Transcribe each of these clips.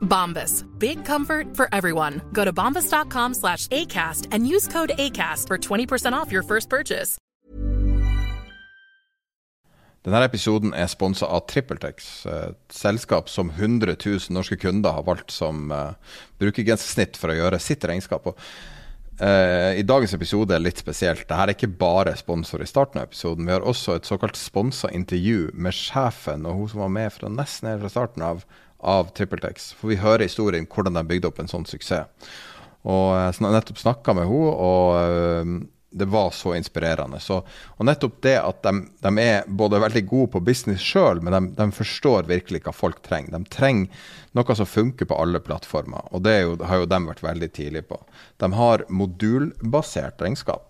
Bombas. Big comfort for everyone. Go to bombas.com slash ACAST and use code ACAST for 20% off your first purchase. Denne episoden er sponsa av TrippelTex, et selskap som 100 000 norske kunder har valgt som uh, brukergrensesnitt for å gjøre sitt regnskap. Og, uh, I dagens episode er litt spesielt. Dette er ikke bare sponsor i starten av episoden. Vi har også et såkalt sponsa intervju med sjefen og hun som var med fra nesten helt fra starten av, av TrippelTex. For vi hører historien hvordan de bygde opp en sånn suksess. Og jeg uh, nettopp snakka med henne, og det var så inspirerende. Så, og nettopp det at de, de, er både veldig gode på business sjøl, men de, de, forstår virkelig hva folk trenger. De trenger noe som funker på alle plattformer, og det jo, har jo de vært veldig tidlig på. De har modulbasert regnskap.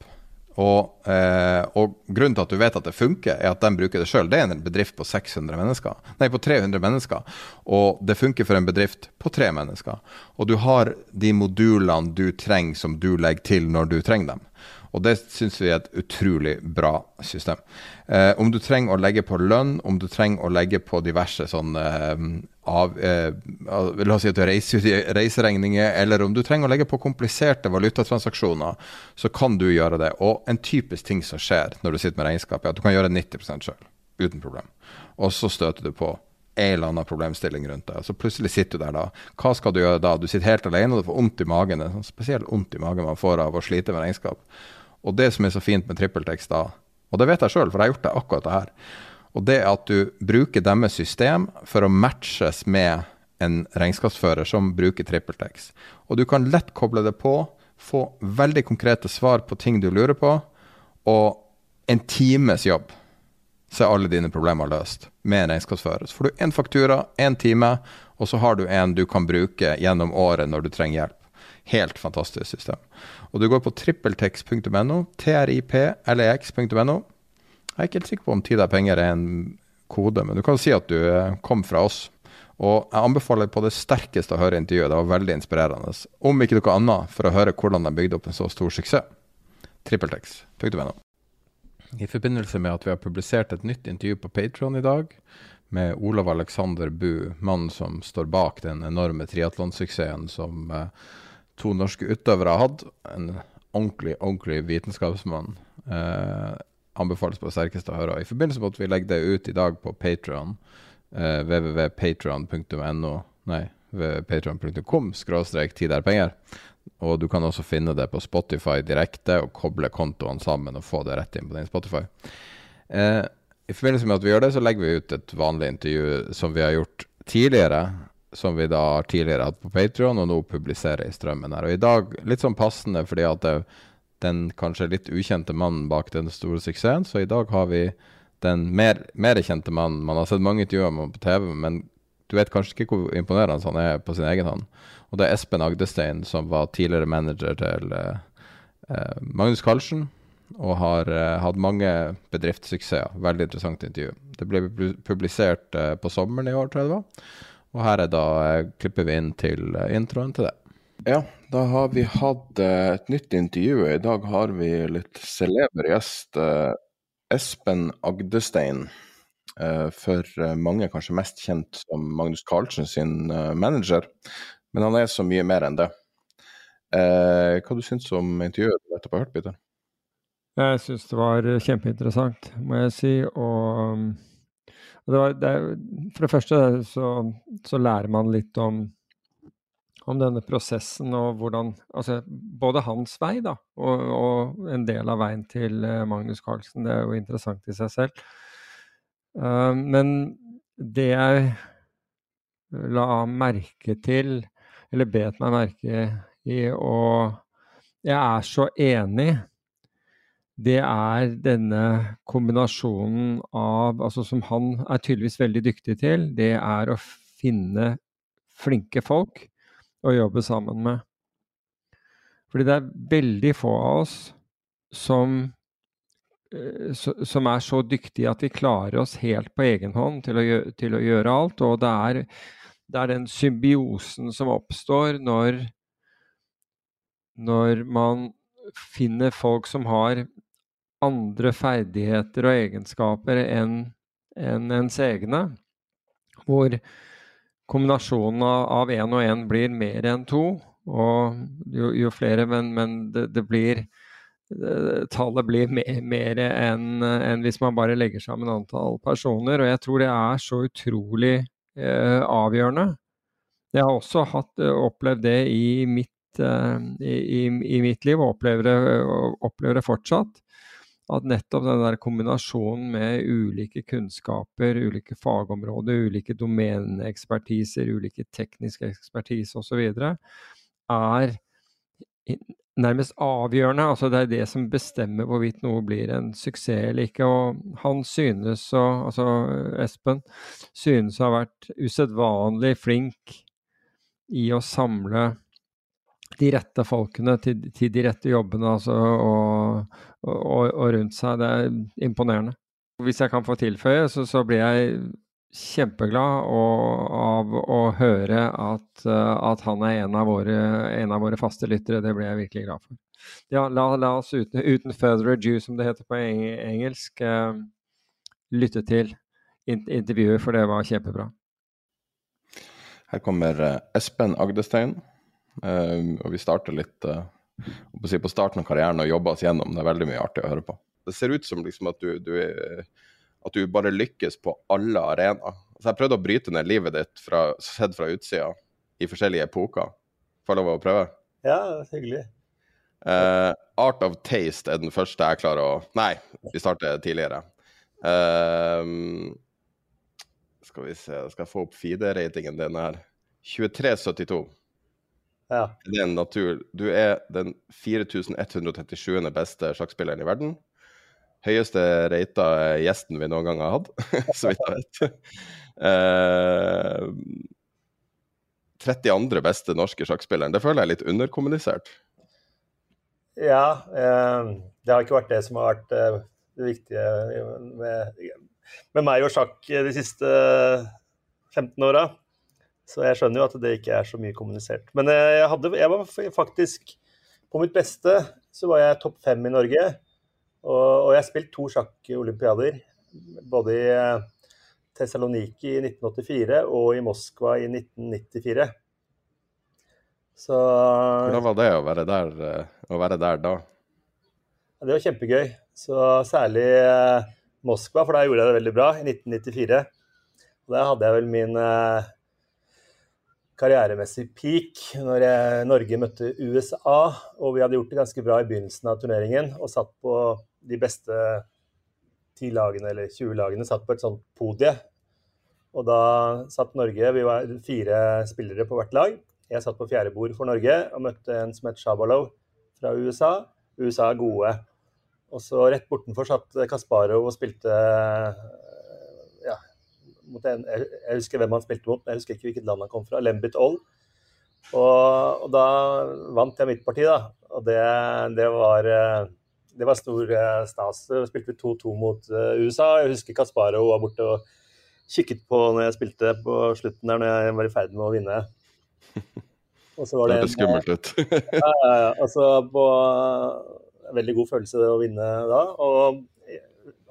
Og, eh, og, grunnen til at du vet at det funker, er at de bruker det sjøl. Det er en bedrift på 600 mennesker, nei, på 300 mennesker. Og det funker for en bedrift på tre mennesker. Og du har de modulene du trenger, som du legger til når du trenger dem. Og det syns vi er et utrolig bra system. Eh, om du trenger å legge på lønn, om du trenger å legge på diverse sånn eh, av, eh, La oss si at du reiser reiseregninger, eller om du trenger å legge på kompliserte valutatransaksjoner, så kan du gjøre det. Og en typisk ting som skjer når du sitter med regnskap, er at du kan gjøre 90% sjøl, uten problem. Og så støter du på en eller annen problemstilling rundt det. Så plutselig sitter du der da. Hva skal du gjøre da? Du sitter helt alene og du får vondt i magen. Det er sånn spesielt vondt i magen man får av å slite med regnskap. Og det som er så fint med trippeltekst da, og det vet jeg sjøl, for jeg har gjort det akkurat det her, og det er at du bruker deres system for å matches med en regnskapsfører som bruker trippeltekst. Og du kan lett koble det på, få veldig konkrete svar på ting du lurer på, og en times jobb så er alle dine problemer løst med en regnskapsfører. Så får du én faktura, én time, og så har du en du kan bruke gjennom året når du trenger hjelp. Helt fantastisk system. Og du går på trippeltex.no, triplex.no. Jeg er ikke helt sikker på om tid er penger er en kode, men du kan si at du eh, kom fra oss. Og jeg anbefaler på det sterkeste å høre intervjuet. Det var veldig inspirerende. Om ikke noe annet, for å høre hvordan de bygde opp en så stor suksess. Trippeltex.no. I forbindelse med at vi har publisert et nytt intervju på Patron i dag, med Olav Alexander Bu, mannen som står bak den enorme triatlonsuksessen som eh, to norske utøvere har hatt. En ordentlig, ordentlig vitenskapsmann. Eh, anbefales på det sterkeste å høre. I forbindelse med at vi legger det ut i dag på Patron, eh, www.patron.no Nei, patron.com skråstrek tid der penger. Og du kan også finne det på Spotify direkte og koble kontoene sammen og få det rett inn på din Spotify. Eh, I forbindelse med at vi gjør det, så legger vi ut et vanlig intervju som vi har gjort tidligere som vi da tidligere hatt på Patrion, og nå publiserer i strømmen her. Og i dag litt sånn passende fordi at det, den kanskje litt ukjente mannen bak den store suksessen, så i dag har vi den mer, mer kjente mannen. Man har sett mange intervjuer med ham på TV, men du vet kanskje ikke hvor imponerende han er på sin egen hånd. Og det er Espen Agdestein, som var tidligere manager til eh, eh Magnus Carlsen, og har eh, hatt mange bedriftssuksesser. Veldig interessant intervju. Det ble publisert eh, på sommeren i år, tror jeg det var. Og her er da eh, klipper vi inn til eh, introen til det. Ja, da har vi hatt eh, et nytt intervju. I dag har vi litt celeber gjest. Espen Agdestein. For mange kanskje mest kjent som Magnus Carlsen sin manager. Men han er så mye mer enn det. Hva du syns om intervjuet du nettopp har hørt, Peter? Jeg syns det var kjempeinteressant, må jeg si. Og det var, det, for det første så, så, lærer man litt om, om denne prosessen og hvordan Altså både hans vei, da, og, og en del av veien til eh, Magnus Carlsen. Det er jo interessant i seg selv. Uh, men det jeg la merke til, eller bet meg merke i, og jeg er så enig det er denne kombinasjonen av altså Som han er tydeligvis veldig dyktig til, det er å finne flinke folk å jobbe sammen med. Fordi det er veldig få av oss som, eh, som er så dyktige at vi klarer oss helt på egen hånd til å, gjøre, til å gjøre alt. Og det er, det er, den symbiosen som oppstår når, når man finner folk som har andre ferdigheter og egenskaper enn en ens egne. Hvor kombinasjonen av én og én blir mer enn to. Og jo, jo flere, men, men det, det, blir eh, Tallet blir mer, mer enn en hvis man bare legger sammen antall personer. Og jeg tror det er så utrolig eh, avgjørende. Jeg har også hatt, eh, opplevd det i mitt, eh, i, i, mitt liv, og opplever det, opplever det fortsatt at nettopp den der kombinasjonen med ulike kunnskaper, ulike fagområder, ulike domeneekspertiser, ulike tekniske ekspertise osv. er nærmest avgjørende. altså Det er det som bestemmer hvorvidt noe blir en suksess eller ikke. Og han synes å, altså Espen, synes å ha vært usedvanlig flink i å samle de rette folkene til, til de rette jobbene altså, og, og, og, rundt seg. Det er imponerende. Hvis jeg kan få tilføye, så, så blir jeg kjempeglad og, av å høre at, at han er en av, våre, en av, våre, faste lyttere. Det blir jeg virkelig glad for. Ja, la, la oss uten, uten, further ado, som det heter på engelsk, uh, lytte til intervjuet, for det var kjempebra. Her kommer eh, Espen Agdestein Uh, og vi starter litt uh, på starten av karrieren og jobber oss gjennom. Det er veldig mye artig å høre på. Det ser ut som liksom at, du, du er, at, du, bare lykkes på alle arenaer. Altså, jeg prøvde å bryte ned livet ditt fra, sett fra utsida i forskjellige epoker. Får jeg lov å prøve? Ja, hyggelig. Uh, Art of Taste er den første jeg klarer å Nei, vi starter tidligere. Uh, skal vi se, skal jeg få opp feed-ratingen din her. 2372. Ja. Det er en natur. Du er den 4137. beste sjakkspilleren i verden. Høyeste rata gjesten vi noen gang har hatt, så vidt jeg vet. Uh, 32. beste norske sjakkspilleren. Det føler jeg er litt underkommunisert. Ja, eh, det har ikke vært det som har vært eh, det viktige med, med meg og sjakk de siste 15 åra. Så jeg skjønner jo at det ikke er så mye kommunisert. Men eh, jeg, hadde, jeg var faktisk På mitt beste så var jeg topp fem i Norge. Og, og jeg har spilt to sjakkolympiader. Både i eh, Tessaloniki i 1984 og i Moskva i 1994. Så Hvordan var det å være der, eh, å være der da? Det var kjempegøy. Så særlig Moskva, for da gjorde jeg det veldig bra i 1994. Og der hadde jeg vel min karrieremessig peak når jeg, Norge møtte USA. Og vi hadde gjort det ganske bra i begynnelsen av turneringen og satt på de beste 10 lagene eller 20 lagene satt på et sånt podie. Og da satt Norge Vi var fire spillere på hvert lag. Jeg satt på fjerde bord for Norge og møtte en som het Shabalov fra USA. USA er gode. Og så rett bortenfor satt Kasparov og spilte en, jeg husker hvem han spilte mot, men jeg husker ikke hvilket land han kom fra. Lembit Oll. Og, og, da vant jeg mitt parti, da. Og det, det, var, eh, det var stor eh, stas. vi spilte vi 2-2 mot eh, USA. Jeg husker Kasparov var borte og kikket på når jeg spilte på slutten der, når jeg var i ferd med å vinne. Og så var det, det skummelt ut. ja, ja, ja. Altså på veldig god følelse å vinne da. Og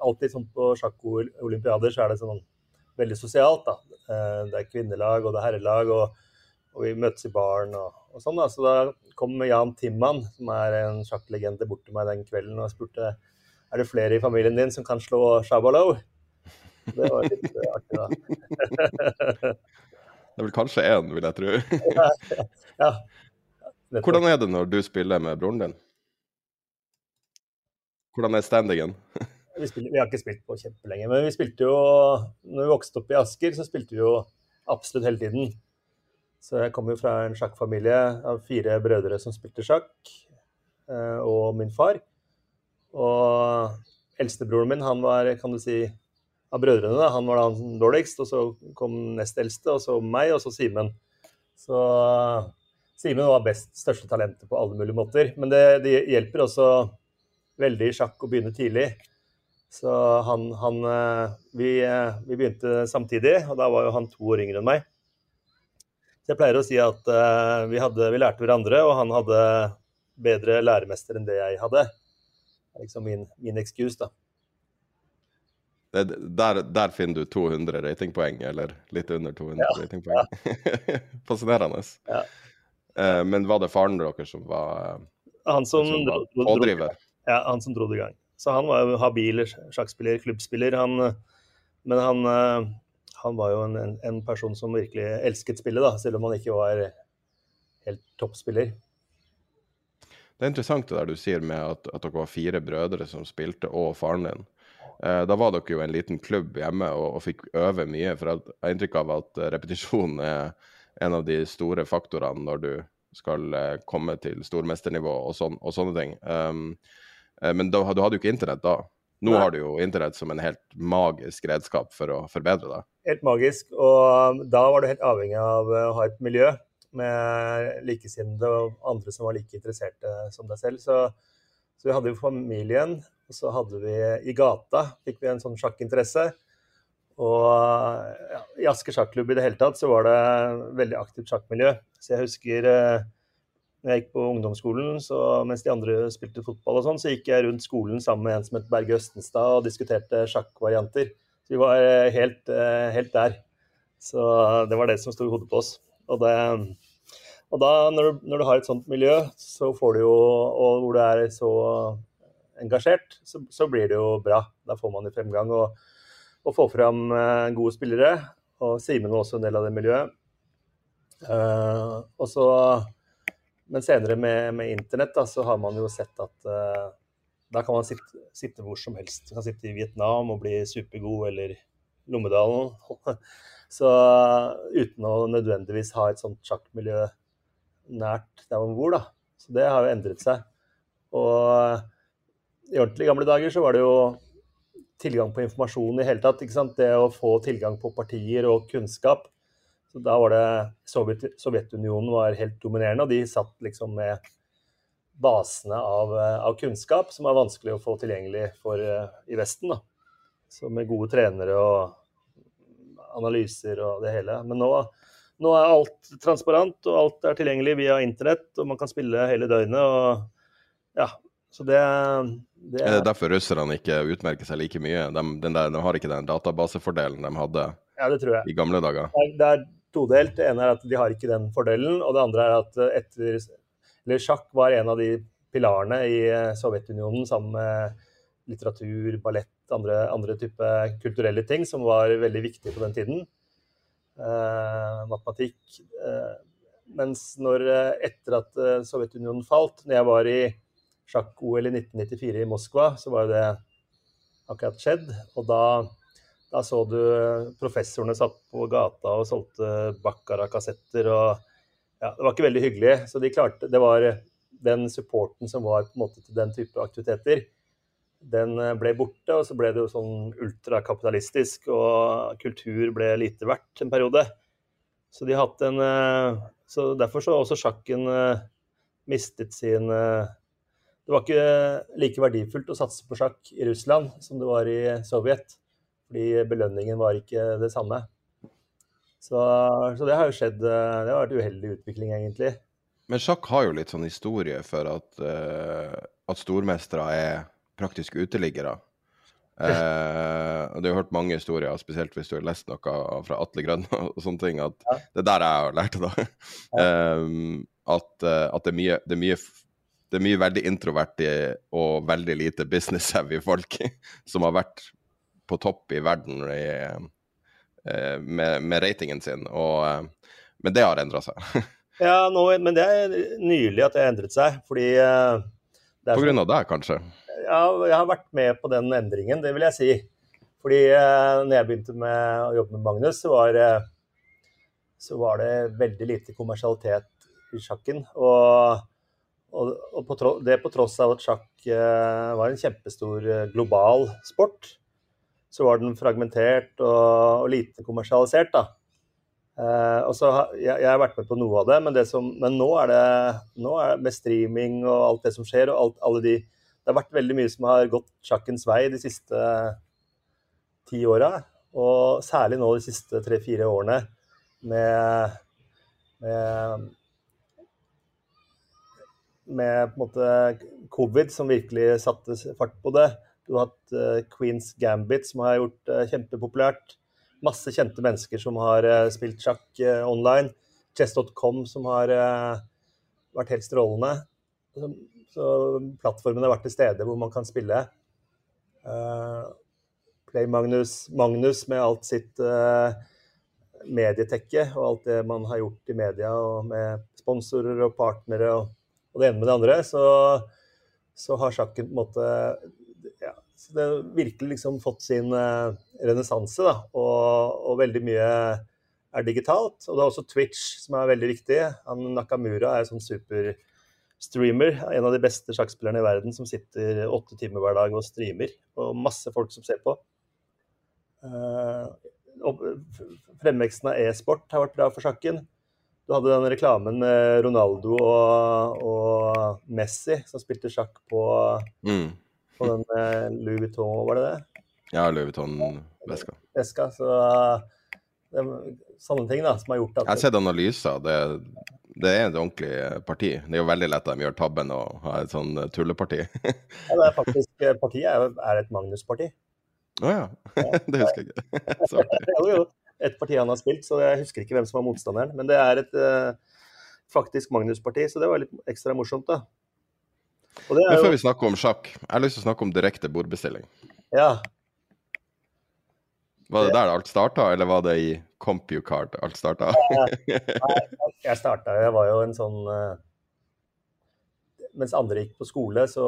alltid sånn på sjakk-olympiader så er det sånn veldig sosialt. da. Eh, det er kvinnelag og det er herrelag, og, og vi møtes i baren og, og, sånn. da. Så da kom Jan Timman, som er en sjakklegende, bort til meg den kvelden og spurte er det flere i familien din som kan slå shabalow. Det var litt artig, da. Det er vel kanskje én, vil jeg tro. ja, ja. Hvordan er det når du spiller med broren din? Hvordan er standingen? Vi, spiller, vi, har ikke spilt på kjempelenge, men vi spilte jo når vi vokste opp i Asker, så spilte vi jo absolutt hele tiden. Så jeg kommer jo fra en sjakkfamilie av fire brødre som spilte sjakk, eh, og min far. Og eldstebroren min, han var, kan du si, av brødrene, da, han var da dårligst. Og så kom nest eldste, og så meg, og så Simen. Så Simen var best, største talentet på alle mulige måter. Men det, det hjelper også veldig i sjakk å begynne tidlig. Så han, han eh, vi, eh, vi, begynte samtidig, og da var jo han to år yngre enn meg. Så jeg pleier å si at uh, vi, hadde, vi, lærte hverandre, og han hadde bedre læremester enn det jeg hadde. Det er liksom min, min excuse, da. Det, der, der, finner du 200 ratingpoeng, eller litt under 200 ja, ratingpoeng. Ja. Fascinerende. Ja. Uh, men var det faren deres som var, han som, som var pådriver? Ja, han som dro det i gang. Så han var jo habil sjakkspiller, klubbspiller. Han, men han, eh, han, var jo en, en, person som virkelig elsket spillet, da, selv om han ikke var helt toppspiller. Det er interessant det der du sier med at, at, dere var fire brødre som spilte, og faren din. Eh, da var dere jo en liten klubb hjemme og, og fikk øve mye. For jeg har inntrykk av at repetisjon er en av de store faktorene når du skal eh, komme til stormesternivå og, sån, og sånne ting. Um, Eh, men da, du hadde jo ikke internett da. Nå Nei. har du jo internett som en helt magisk redskap for å forbedre deg. Helt magisk, og da var du helt avhengig av å ha et miljø med likesinnede og andre som var like interesserte som deg selv. Så, så, vi hadde jo familien, og så hadde vi i gata fikk vi en sånn sjakkinteresse. Og ja, i Asker sjakklubb i det hele tatt så var det veldig aktivt sjakkmiljø. Så jeg husker eh, når jeg gikk på ungdomsskolen, så mens de andre spilte fotball og sånn, så gikk jeg rundt skolen sammen med en som het Berge Østenstad og diskuterte sjakkvarianter. Så vi var eh, helt, eh, helt, der. Så det var det som sto i hodet på oss. Og, det, og da, når du, når du, har et sånt miljø, så får du jo, og hvor du er så engasjert, så, så blir det jo bra. Da får man jo fremgang og, og får fram eh, gode spillere. Og Simen var også en del av det miljøet. Og så men senere med, med internett da, så har man jo sett at uh, da kan man sitte, sitte, hvor som helst. Man kan sitte i Vietnam og bli supergod, eller Lommedalen. så uten å nødvendigvis ha et sånt sjakkmiljø nært der man bor, da. Så det har jo endret seg. Og i ordentlig gamle dager så var det jo tilgang på informasjon i hele tatt. ikke sant? Det å få tilgang på partier og kunnskap så da var det Sovjet, Sovjetunionen var helt dominerende, og de satt liksom med basene av, av, kunnskap som er vanskelig å få tilgjengelig for, i Vesten. da. Så med gode trenere og analyser og det hele. Men nå, nå, er alt transparent, og alt er tilgjengelig via internett, og man kan spille hele døgnet. og ja, så det, det er... er det derfor russerne ikke utmerker seg like mye? De, der, de har ikke den databasefordelen de hadde ja, i gamle dager? Det er, todelt. Det ene er at de har ikke den fordelen, og det andre er at eh, etter eller sjakk var en av de pilarene i eh, Sovjetunionen sammen med litteratur, ballett, andre, andre type kulturelle ting som var veldig viktige på den tiden. Eh, matematikk. Eh, mens når, eh, etter at Sovjetunionen falt, når jeg var i sjakk-OL i 1994 i Moskva, så var det akkurat skjedd. Og da da så du professorene satt på gata og solgte Baccara-kassetter. og ja, Det var ikke veldig hyggelig. Så de klarte, det var den supporten som var på en måte til den type aktiviteter, den ble borte. Og så ble det jo sånn ultrakapitalistisk, og kultur ble lite verdt en periode. Så de hatt en så Derfor så også sjakken mistet sin Det var ikke like verdifullt å satse på sjakk i Russland som det var i Sovjet. Fordi belønningen var ikke det samme. Så, så, det har jo skjedd Det har vært uheldig utvikling, egentlig. Men sjakk har jo litt sånn historie for at, uh, at stormestere er praktisk uteliggere. Uh, og Du har hørt mange historier, spesielt hvis du har lest noe fra Atle Grønn og sånne ting. at ja. Det er der jeg har lært det, da. Um, at, at det, er mye, det, er mye, det, er mye, veldig introverte og veldig lite business-heavy folk som har vært på topp i verden i, eh, med, med, ratingen sin. Og, eh, men det har endra seg. ja, nå, men det er nylig at det har endret seg. Fordi eh, På grunn av deg, kanskje? Ja, jeg har vært med på den endringen, det vil jeg si. Fordi eh, når jeg begynte med å jobbe med Magnus, så var, så var det veldig lite kommersialitet i sjakken. Og og, og på det på tross av at sjakk eh, var en kjempestor global sport, så var den fragmentert og, og lite kommersialisert. da. Eh, og så jeg, jeg, har vært med på noe av det, men, det som, men nå, er det, nå er med streaming og alt det som skjer, og alt, alle de Det har vært veldig mye som har gått sjakkens vei de siste ti åra. Og særlig nå de siste tre-fire årene med, med med på en måte covid som virkelig satte fart på det. Du har hatt Queens Gambit som har gjort uh, kjempepopulært. Masse kjente mennesker som har uh, spilt sjakk uh, online. Chess.com som har vært helt strålende. Så, så, plattformen har vært til stede hvor man kan spille. Play Magnus, Magnus med alt sitt medietekke og alt det man har gjort i media og med sponsorer og partnere. og og det ene med det andre, så, så har sjakken på en måte ja, det har virkelig liksom fått sin uh, renessanse. Og, og, veldig mye er digitalt. Og det er også Twitch som er veldig viktig. Han, Nakamura er sånn superstreamer. En av de beste sjakkspillerne i verden som sitter åtte timer hver dag og streamer. Og masse folk som ser på. Uh, fremveksten av e-sport har vært bra for sjakken. Du hadde den reklamen med Ronaldo og, og Messi som spilte sjakk på, mm. På den eh, Louis Vuitton, var det det? Ja, Louis Vuitton-veska. Veska, så det er sånne ting da, som har gjort at Jeg har sett analyser. Det, det, er et ordentlig parti. Det er jo veldig lett at de gjør tabben og har et sånn tulleparti. ja, det er faktisk, eh, Partiet er, er et Magnus-parti. Å oh, ja. det husker jeg ikke. jo, jo et parti han har spilt, så jeg husker ikke hvem som var motstanderen. Men det er et uh, faktisk Magnus-parti, så det var litt ekstra morsomt, da. Men før jo... vi snakker om sjakk, jeg har lyst til å snakke om direkte bordbestilling. Ja. Var det der alt starta, eller var det i CompuCard alt starta? Nei, jeg starta Jeg var jo en sånn uh, Mens andre gikk på skole, så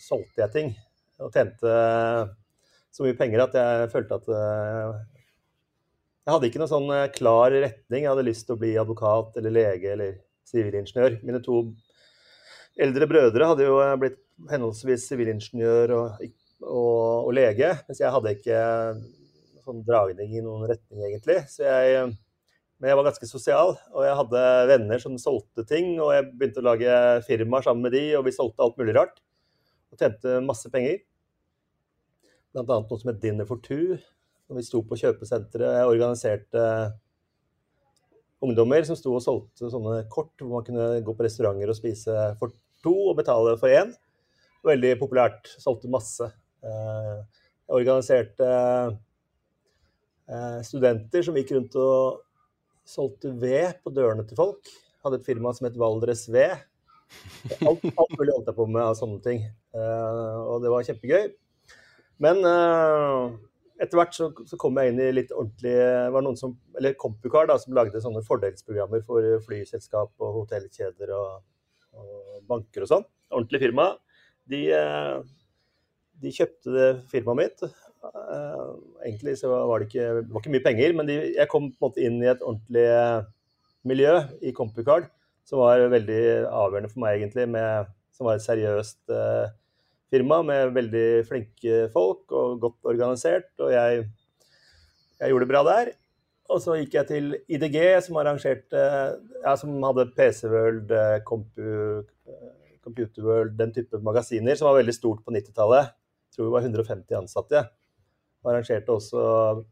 solgte jeg ting. Og tjente så mye penger at jeg følte at uh, jeg hadde ikke noen sånn eh, klar retning. Jeg hadde lyst til å bli advokat eller lege eller sivilingeniør. Mine to eldre brødre hadde jo eh, blitt henholdsvis sivilingeniør og, og, og, lege, mens jeg hadde ikke sånn dragning i noen retning, egentlig. Jeg, men jeg var ganske sosial, og jeg hadde venner som solgte ting. Og jeg begynte å lage firmaer sammen med de, og vi solgte alt mulig rart. Og tjente masse penger. Blant annet noe som het Dinner for Two, når vi sto på kjøpesenteret. Jeg organiserte ungdommer som sto og solgte sånne kort hvor man kunne gå på restauranter og spise for to og betale for én. Veldig populært. Solgte masse. Eh, jeg organiserte eh, studenter som gikk rundt og solgte ved på dørene til folk. Hadde et firma som het Valdres Ved. Alt, alt mulig holdt jeg på med av sånne ting. Eh, og det var kjempegøy. Men etter hvert så, så, kom jeg inn i litt ordentlig var noen som, eller Compucar da, som lagde sånne fordelsprogrammer for flyselskap og hotellkjeder og banker og sånn. Ordentlig firma. De, eh, de kjøpte firmaet mitt. Eh, egentlig så var det ikke, det var ikke mye penger, men de, jeg kom på en måte inn i et ordentlig miljø i Compicard som var veldig avgjørende for meg, egentlig, med, som var et seriøst firma med veldig flinke folk og godt organisert. Og jeg, jeg gjorde det bra der. Og så gikk jeg til IDG, som ja, som hadde PC World, eh, Compu, Computer World, den type magasiner, som var veldig stort på 90-tallet. Jeg tror vi var 150 ansatte. Og arrangerte også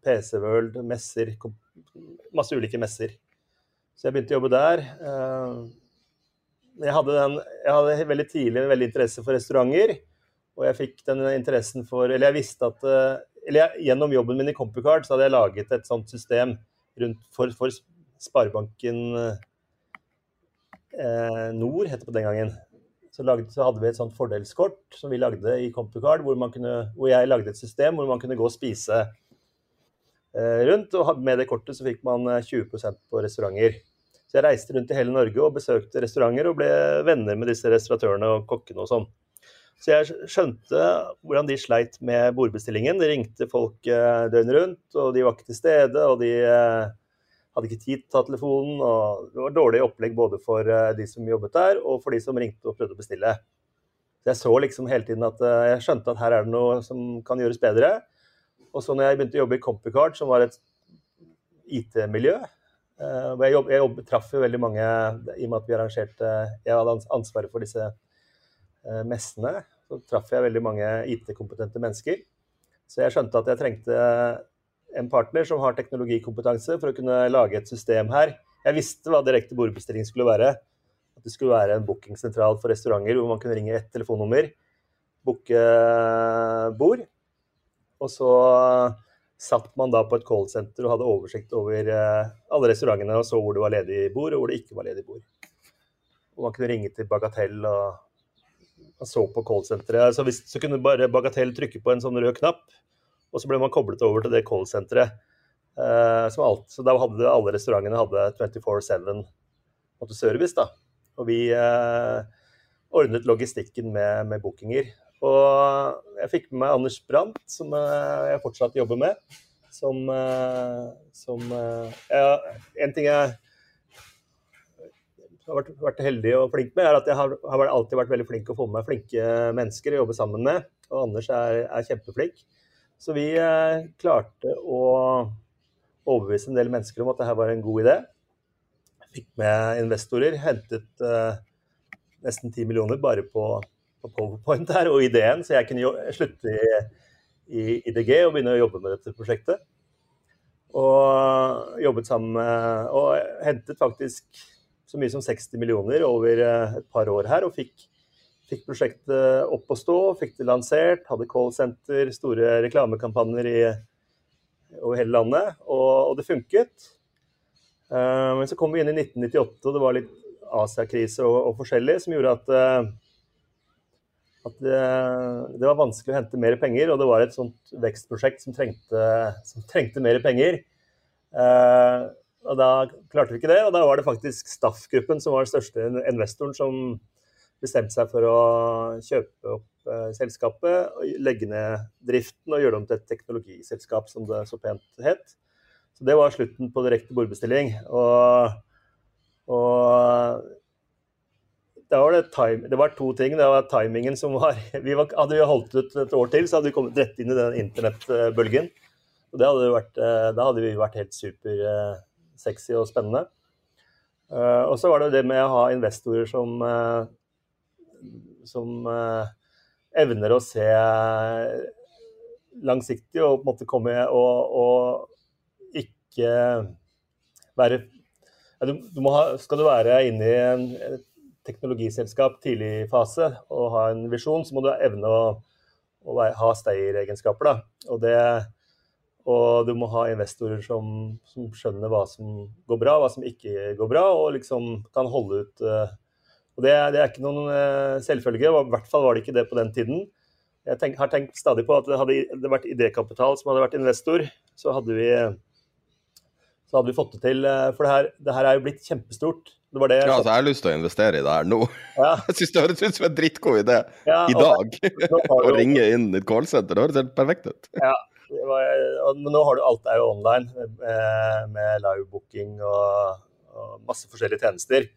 PC World, messer, masse ulike messer. Så jeg begynte å jobbe der. Eh, jeg hadde, den, jeg hadde veldig tidlig veldig interesse for restauranter. Og jeg fikk den interessen for Eller jeg visste at eh, Eller gjennom jobben min i Compicard så hadde jeg laget et sånt system for, for Sparebanken eh, Nord, het det på den gangen. Så, lagde, så, hadde vi et sånt fordelskort som vi lagde i Compicard, hvor, hvor, jeg lagde et system hvor man kunne gå og spise eh, rundt. Og med det kortet så fikk man 20 på restauranter. Så jeg reiste rundt i hele Norge og besøkte restauranter og ble venner med disse restauratørene og kokkene og sånn. Så jeg skjønte hvordan de sleit med bordbestillingen. De ringte folk døgnet rundt, og de var ikke til stede. Og de hadde ikke tid til å ta telefonen. og Det var dårlig opplegg både for de som jobbet der, og for de som ringte og prøvde å bestille. Så jeg så liksom hele tiden at jeg skjønte at her er det noe som kan gjøres bedre. Og så når jeg begynte å jobbe i Compicard, som var et IT-miljø eh, Jeg, jobbet, jeg jobbet, traff jo veldig mange i og med at vi arrangerte Jeg hadde ansvaret for disse eh, messene. Så traff jeg veldig mange IT-kompetente mennesker. Så jeg skjønte at jeg trengte en partner som har teknologikompetanse for å kunne lage et system her. Jeg visste hva direkte bordbestilling skulle være. At det skulle være en bookingsentral for restauranter hvor man kunne ringe ett telefonnummer, booke bord. Og så satt man da på et callsenter og hadde oversikt over eh, alle restaurantene og så hvor det var ledig bord, og hvor det ikke var ledig bord. Og man kunne ringe til Bagatell og, og så på callsenteret. Så, så kunne bare Bagatell trykke på en sånn rød knapp, og så ble man koblet over til det callsenteret. Uh, så da hadde alle restaurantene hadde 24-7 service. da. Og vi uh, ordnet logistikken med, med bookinger. Og jeg fikk med meg Anders Brandt, som uh, jeg fortsatt jobber med. Som, eh, som eh, ja, En ting jeg har vært, vært, heldig og flink med, er at jeg har, har, alltid vært veldig flink å få med meg flinke mennesker å jobbe sammen med. Og Anders er, er kjempeflink. Så vi eh, klarte å overbevise en del mennesker om at dette var en god idé. Fikk med investorer, hentet eh, nesten 10 millioner bare på på Powerpoint her og ideen, så jeg kunne slutte i, i IDG og begynne å jobbe med dette prosjektet. Og jobbet sammen med Og hentet faktisk så mye som 60 millioner over eh, et par år her, og fikk, fikk prosjektet opp å stå, fikk det lansert, hadde callsenter, store reklamekampanjer i, over hele landet, og, og det funket. Uh, men så kom vi inn i 1998, og det var litt Asia-krise og, og, forskjellig, som gjorde at uh, at det, det, var vanskelig å hente mer penger, og det var et sånt vekstprosjekt som trengte, som trengte mer penger. Og Da klarte vi ikke det, og da var det faktisk Staff-gruppen som var den største investoren, som bestemte seg for å kjøpe opp eh, selskapet, legge ned driften og gjøre det om til et teknologiselskap, som det så pent het. Så Det var slutten på direkte bordbestilling. Og, og var det, time, det, var to ting. Det var timingen som var vi var, Hadde vi holdt ut et år til, så hadde vi kommet rett inn i den internettbølgen. Og det hadde vært, eh, da hadde vi vært helt super eh, sexy og spennende. Uh, og så var det det med å ha investorer som, som evner å se langsiktig og på en måte komme og, og ikke være du, du ha, Skal du være inne i en, teknologiselskap tidlig fase og ha en visjon, så må du evne å, å ha stayer-egenskaper. Og, og, du må ha investorer som, som, skjønner hva som går bra, hva som ikke går bra, og liksom kan holde ut. Uh, og det, det, er ikke noen uh, selvfølge, i hvert fall var det ikke det på den tiden. Jeg tenk, har tenkt stadig på at det hadde det vært idékapital som hadde vært investor, så hadde vi, så hadde vi fått det til. Uh, for det her, det her er jo blitt kjempestort. Det det ja, altså, jeg har lyst til å investere i det her nå. Ja. Jeg syns det høres ut som en drittgod idé ja, i dag. Å ringe inn et callsenter. Det høres helt perfekt ut. Ja, men nå har du alt er jo online med, med livebooking og, og, masse forskjellige tjenester.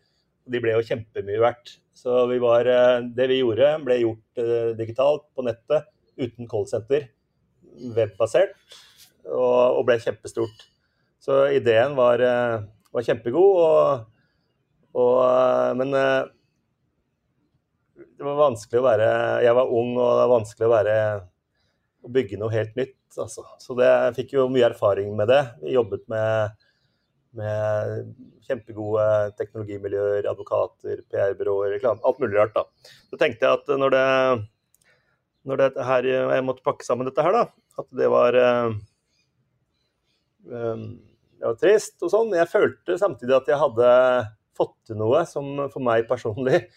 De ble jo kjempemye verdt. Så vi var, eh, det vi gjorde, ble gjort uh, digitalt på nettet uten callsenter. Webbasert. Og, og, ble kjempestort. Så ideen var, var kjempegod. og og, eh, men eh, det var vanskelig å være Jeg var ung, og det var vanskelig å være å bygge noe helt nytt. Altså. Så det, jeg fikk jo mye erfaring med det. Vi jobbet med, med kjempegode teknologimiljøer, advokater, PR-byråer, reklame, alt mulig rart. da. Så tenkte jeg at når det, når det her, jeg måtte pakke sammen dette her, da, at det var øh, det var trist og sånn. Jeg følte samtidig at jeg hadde fått til noe som for meg personlig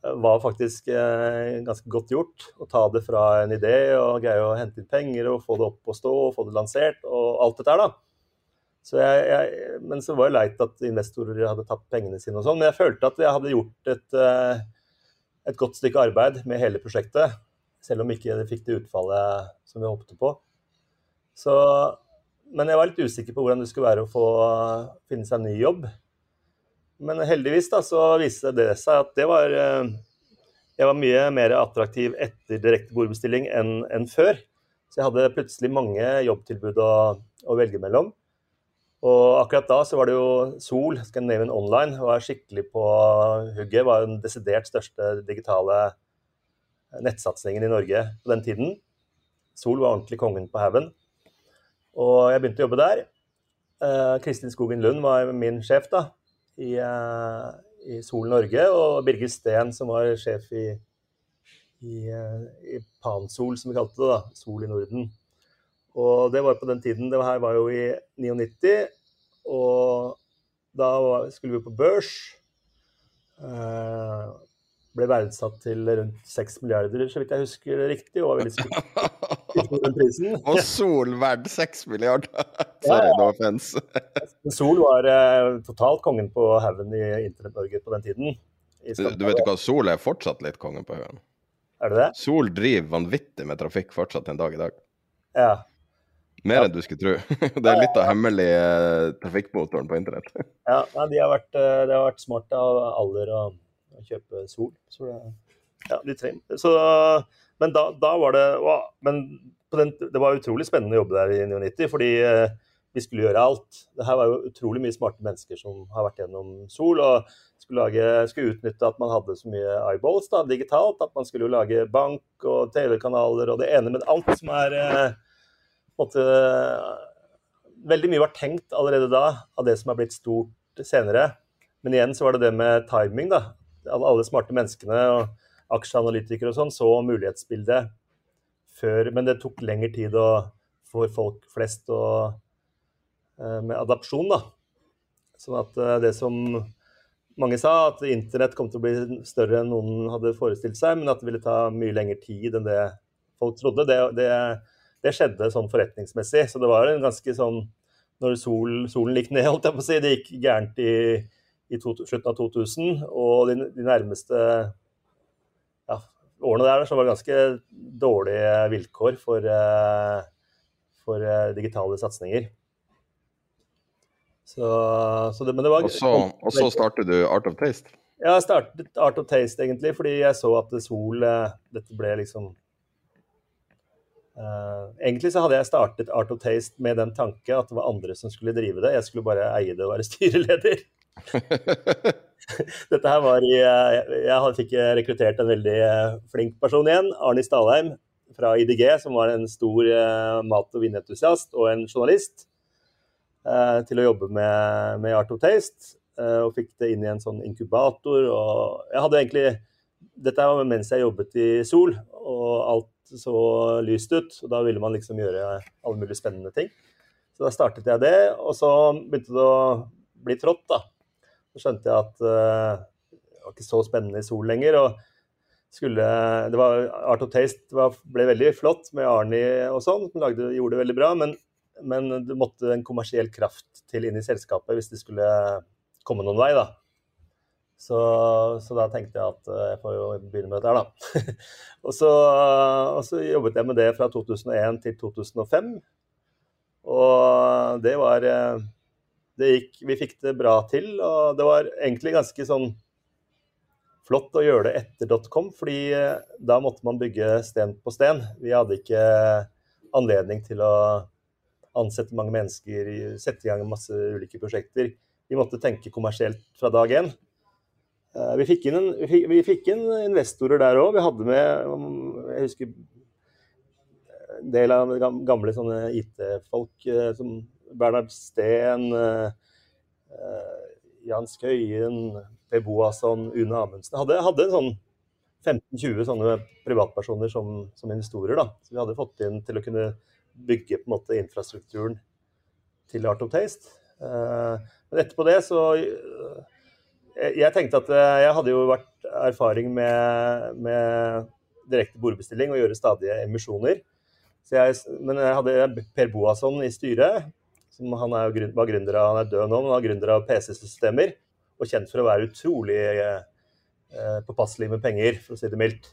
var faktisk eh, ganske godt gjort. Å ta det fra en idé og greie å hente inn penger og få det opp og stå og få det lansert og alt dette her, da. Så jeg, jeg, men så var det leit at investorer hadde tatt pengene sine og sånn. Men jeg følte at jeg hadde gjort et, eh, et godt stykke arbeid med hele prosjektet. Selv om ikke det fikk det utfallet som vi håpte på. Så, men jeg var litt usikker på hvordan det skulle være å få finne seg en ny jobb. Men heldigvis da, så viste det seg at det var eh, Jeg var mye mer attraktiv etter direkte bordbestilling enn, enn før. Så jeg hadde plutselig mange jobbtilbud å, å, velge mellom. Og akkurat da så var det jo Sol, Scandinavian Online, var skikkelig på hugget. Var den desidert største digitale nettsatsingen i Norge på den tiden. Sol var ordentlig kongen på haugen. Og jeg begynte å jobbe der. Eh, Kristin Skogen Lund var min sjef da i, eh, i Sol Norge, og Birger Steen, som var sjef i, i, eh, i Pansol, som vi kalte det, da, Sol i Norden. Og det var på den tiden, det her var jo i 99, og da skulle vi på børs. Eh, ble verdsatt til rundt 6 milliarder, så vidt jeg husker riktig. Og var veldig. og Sol verdt 6 milliarder! Sorry, no offense. Sol var eh, totalt kongen på haugen i Internett-Norge på den tiden. Du, du, vet hva, Sol er fortsatt litt kongen på haugen. Er det det? Sol driver vanvittig med trafikk fortsatt en dag i dag. Ja. Mer ja. enn du skulle tro. Det er litt av hemmelig eh, trafikkmotoren på internett. ja, de har vært, eh, det har vært smart av alder å kjøpe sol. Så det, ja, de trenger. Så, men da, da, var det å, Men den, det var utrolig spennende å jobbe der i 99, fordi eh, vi skulle gjøre alt. Det her var jo utrolig mye smarte mennesker som har vært gjennom Sol. og skulle, lage, skulle utnytte at man hadde så mye eyeballs da, digitalt. At man skulle jo lage bank og TV-kanaler og det ene med alt som er eh, måtte, Veldig mye var tenkt allerede da av det som er blitt stort senere. Men igjen så var det det med timing. da, alle smarte menneskene og aksjeanalytikere og sånn så mulighetsbildet før, men det tok lengre tid å, for folk flest å, eh, med adopsjon. da. Sånn at eh, det som mange sa, at internett kom til å bli større enn noen hadde forestilt seg, men at det ville ta mye lengre tid enn det folk trodde, det, det, det skjedde sånn forretningsmessig. Så det var en ganske sånn Når sol, solen gikk ned, holdt jeg på å si, det gikk gærent i i to, slutten av 2000. Og de, de nærmeste årene der så var det ganske dårlige vilkår for, uh, for uh, digitale satsinger. Så, så det, men det var og så, og så startet du Art of Taste? Ja, jeg startet Art of Taste egentlig fordi jeg så at Sol uh, Dette ble liksom Uh, egentlig så hadde jeg startet Art of Taste med den tanke at det var andre som skulle drive det. Jeg skulle bare eie det og være styreleder. Dette her var i Jeg fikk rekruttert en veldig eh, flink person igjen. Arne Stalheim fra IDG, som var en stor eh, mat- og vinentusiast og en journalist, eh, til å jobbe med, med Art of Taste. Og fikk det inn i en sånn inkubator. Og jeg hadde egentlig Dette var mens jeg jobbet i Sol, og alt så lyst ut. Og da ville man liksom gjøre alle mulige spennende ting. Så da startet jeg det, og så begynte det å bli trått, da. Så skjønte jeg at uh, det var ikke så spennende i Sol lenger. og skulle, det var, Art of Taste var, ble veldig flott med Arnie og sånn, som lagde, gjorde det veldig bra. Men, men, det måtte en kommersiell kraft til inn i selskapet hvis det skulle komme noen vei. da. Så, så da tenkte jeg at uh, jeg får jo begynne med dette her, da. og, så, og så jobbet jeg med det fra 2001 til 2005. Og det var det gikk, vi fikk det bra til. Og det var egentlig ganske sånn flott å gjøre det etter .com, fordi eh, da måtte man bygge sten på sten. Vi hadde ikke anledning til å ansette mange mennesker, sette i gang masse ulike prosjekter. Vi måtte tenke kommersielt fra dag én. Eh, vi fikk inn, en, vi fikk inn investorer der òg. Vi hadde med Jeg husker en del av gamle IT-folk eh, som Bernhard Steen, eh, eh, Jan Skøyen, Per Boasson, Une Amundsen. Hadde, hadde sånn 15-20 sånne privatpersoner som, som investorer. da. Så vi hadde fått inn til å kunne bygge på en måte infrastrukturen til Art of Taste. Eh, men etterpå det så jeg tenkte at jeg hadde jo vært erfaring med, med direkte bordbestilling og gjøre stadige emisjoner. Jeg, men jeg hadde Per Boasson i styret. Som han er, var gründer av, han er død nå, men han er gründer av PC-systemer. Og kjent for å være utrolig eh, påpasselig med penger, for å si det mildt.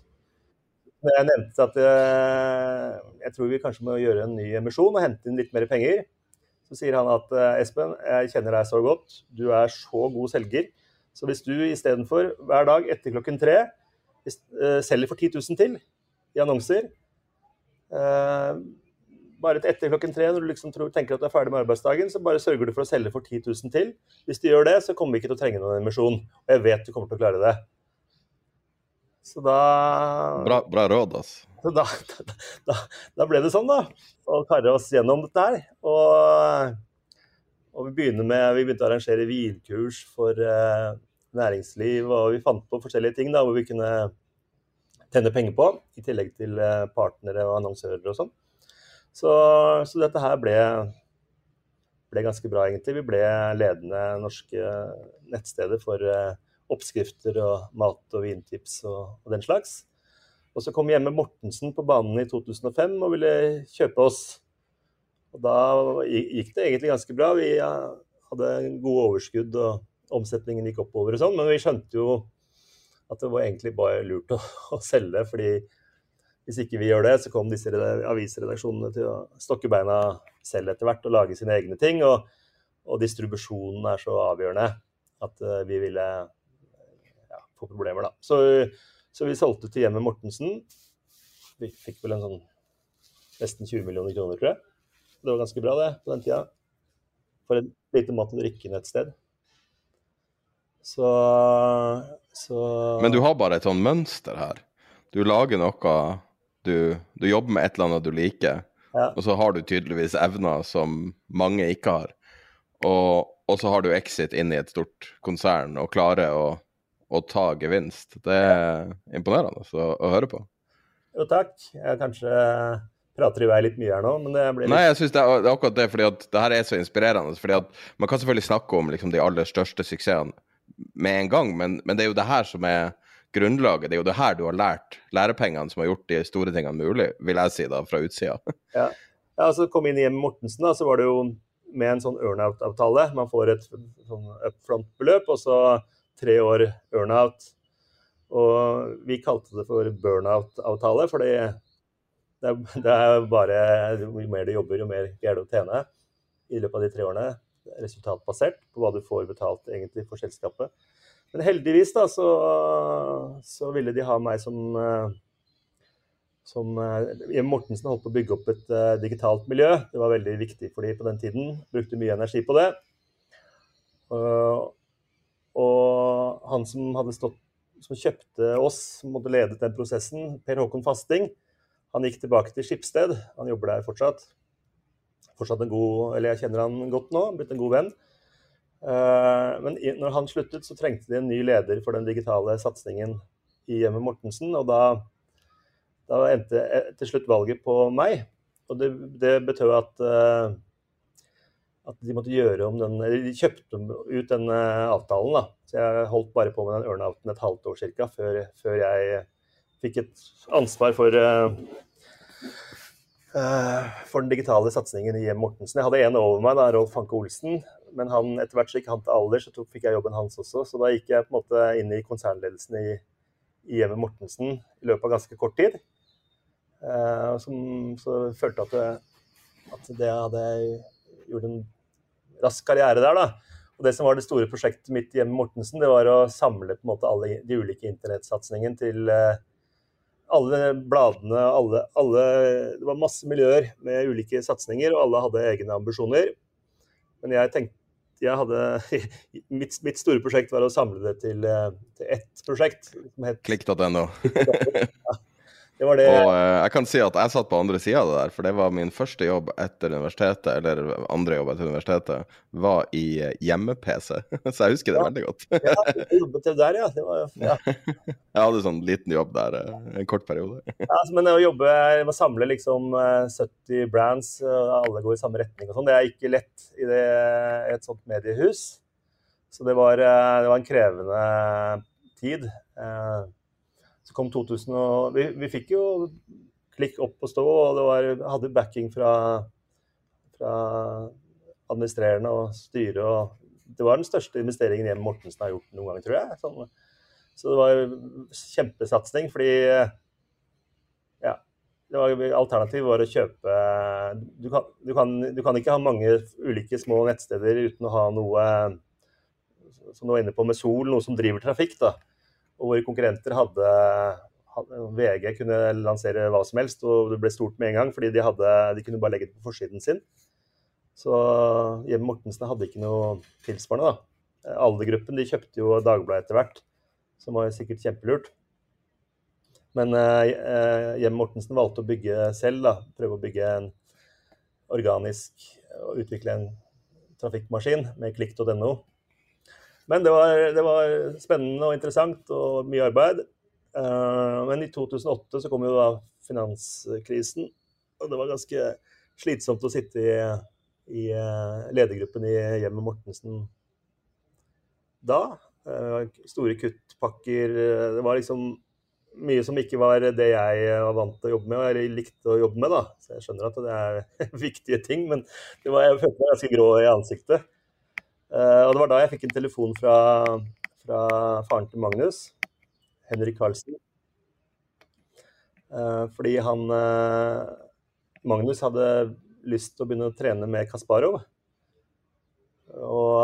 Jeg nevnte at eh, jeg tror vi kanskje må gjøre en ny emisjon og hente inn litt mer penger. Så sier han at eh, Espen, jeg kjenner deg så godt, du er så god selger. Så hvis du istedenfor hver dag etter klokken tre eh, selger for 10 000 til i annonser eh, Bare etter klokken tre, når du liksom tror, tenker at du er ferdig med arbeidsdagen, så bare sørger du for å selge for 10 000 til. Hvis du gjør det, så kommer vi ikke til å trenge noen emisjon. Og jeg vet du kommer til å klare det. Så da Bra, bra råd, altså. Da, da, da, da, ble det sånn, da. Å karre oss gjennom dette her. Og, og vi, med, vi, begynte å arrangere vinkurs for eh, næringsliv, og vi fant på forskjellige ting da, hvor vi kunne tjene penger på, i tillegg til eh, partnere og annonsører og sånn. Så, så, dette her ble, ble, ganske bra, egentlig. Vi ble ledende norske nettsteder for eh, oppskrifter og mat- og vintips og, og, den slags. Og så kom Hjemme Mortensen på banen i 2005 og ville kjøpe oss. Og da gikk det egentlig ganske bra. Vi hadde gode overskudd og omsetningen gikk oppover og sånn, men vi skjønte jo at det var egentlig bare lurt å, å, selge. fordi hvis ikke vi gjør det, så kom disse avisredaksjonene til å stokke beina selv etter hvert og lage sine egne ting. Og, og distribusjonen er så avgjørende at uh, vi ville ja, få problemer, da. Så, så, vi solgte til Hjemmet Mortensen. Vi fikk vel en sånn nesten 20 millioner kroner, tror jeg. Det var ganske bra, det, på den tida. For et lite mat- og drikkenettsted. Så, så Men du har bare et sånn mønster her. Du lager noe du, du jobber med et eller annet du liker, ja. og så har du tydeligvis evner som mange ikke har. Og, og så har du exit inn i et stort konsern og klarer å, å ta gevinst. Det er imponerende å, å høre på. Jo, takk. Jeg kanskje prater i vei litt mye her nå, men det blir litt... Nei, jeg syns det, det, er akkurat det, fordi at det her er så inspirerende. fordi at Man kan selvfølgelig snakke om liksom, de aller største suksessene med en gang, men, men, det er jo det her som er grunnlaget. Det er jo det her du har lært lærepengene som har gjort de store tingene mulig, vil jeg si da, fra utsida. Ja. ja, altså kom inn i Hjemme Mortensen, da, så var det jo med en sånn earnout-avtale. Man får et sånn upfront-beløp, og så tre år earnout. Og vi kalte det for burnout-avtale, fordi det er, det er, bare Jo mer du jobber, jo mer greier du å tjene i løpet av de tre årene resultatbasert på hva du får betalt egentlig for selskapet. Men heldigvis da, så, så ville de ha meg som eh, som eh, Mortensen holdt på å bygge opp et uh, digitalt miljø. Det var veldig viktig for de på den tiden. Brukte mye energi på det. Og, og han som hadde stått som kjøpte oss, som måtte ledet den prosessen, Per Håkon Fasting, han gikk tilbake til Skipsted. Han jobber der fortsatt fortsatt en god Eller jeg kjenner han godt nå, blitt en god venn. Eh, men når han sluttet, så trengte de en ny leder for den digitale satsingen i Hjemmet Mortensen. Og da, da, endte eh, til slutt valget på meg. Og det, det betød at, eh, at de måtte gjøre om den de kjøpte ut den avtalen, da. Så jeg holdt bare på med den earnouten et halvt år ca. Før, før jeg fikk et ansvar for for den digitale satsingen i Hjem Mortensen. Jeg hadde en over meg, da, Rolf Hanke Olsen. Men han, etter hvert så gikk han til alder, så tok, fikk jeg jobben hans også. Så da gikk jeg på en måte inn i konsernledelsen i, i Hjemmet Mortensen i løpet av ganske kort tid. Uh, som, så jeg følte at det, at det hadde gjort en rask karriere der. da. Og Det som var det store prosjektet mitt i Mortensen, det var å samle på en måte alle de ulike internettsatsingene til uh, alle bladene, alle, alle, Det var masse miljøer med ulike satsinger, og alle hadde egne ambisjoner. Men jeg tenkte jeg hadde, mitt, mitt, store prosjekt var å samle det til, eh, til ett prosjekt. Klikk.no. ja, det det. Og uh, jeg kan si at jeg satt på andre sida av det der, for det var min første jobb etter universitetet, eller andre jobb etter universitetet, var i uh, hjemme-PC. Så jeg husker det ja. veldig godt. ja, du jobbet der, ja. Var, ja. jeg hadde sånn liten jobb der uh, en kort periode. ja, altså, men å jobbe å samle liksom 70 brands, alle går i samme retning og sånn, det er ikke lett i, det, et sånt mediehus. Så det var, eh, det var en krevende tid. Eh, så kom 2000 og Vi, vi fikk jo klikk opp og stå, og det var, hadde backing fra, fra administrerende og styre. og Det var den største investeringen Hjem Mortensen har gjort noen gang, tror jeg. Sånn, så det var kjempesatsing, fordi ja, det var, Alternativet var å kjøpe du kan, du, kan, du kan, ikke ha mange ulike små nettsteder uten å ha noe som du var inne på med Sol, noe som driver trafikk. da, Og hvor konkurrenter hadde VG kunne lansere hva som helst, og det ble stort med en gang. Fordi de, hadde, de kunne bare legge det på forsiden sin. Så Hjem Mortensen hadde ikke noe tilsvarende. da. Aldergruppen de kjøpte jo Dagbladet etter hvert, som var sikkert kjempelurt. Men eh, Hjem Mortensen valgte å bygge selv, da. Prøve å bygge en organisk og utvikle en trafikkmaskin med klikk.no. Men det var, det var, spennende og interessant og mye arbeid. Eh, men i 2008 så kom jo da finanskrisen, og det var ganske slitsomt å sitte i, i eh, ledergruppen i Hjemmet Mortensen da. Eh, store kuttpakker. Det var liksom mye som ikke var det jeg var vant til å jobbe med, jeg likte å jobbe med. da. Så jeg skjønner at det er viktige ting, men var, jeg følte meg ganske grå i ansiktet. Og det var da jeg fikk en telefon fra, fra faren til Magnus, Henrik Karlsen. Eh, fordi han eh, Magnus hadde lyst til å begynne å trene med Kasparov. Og,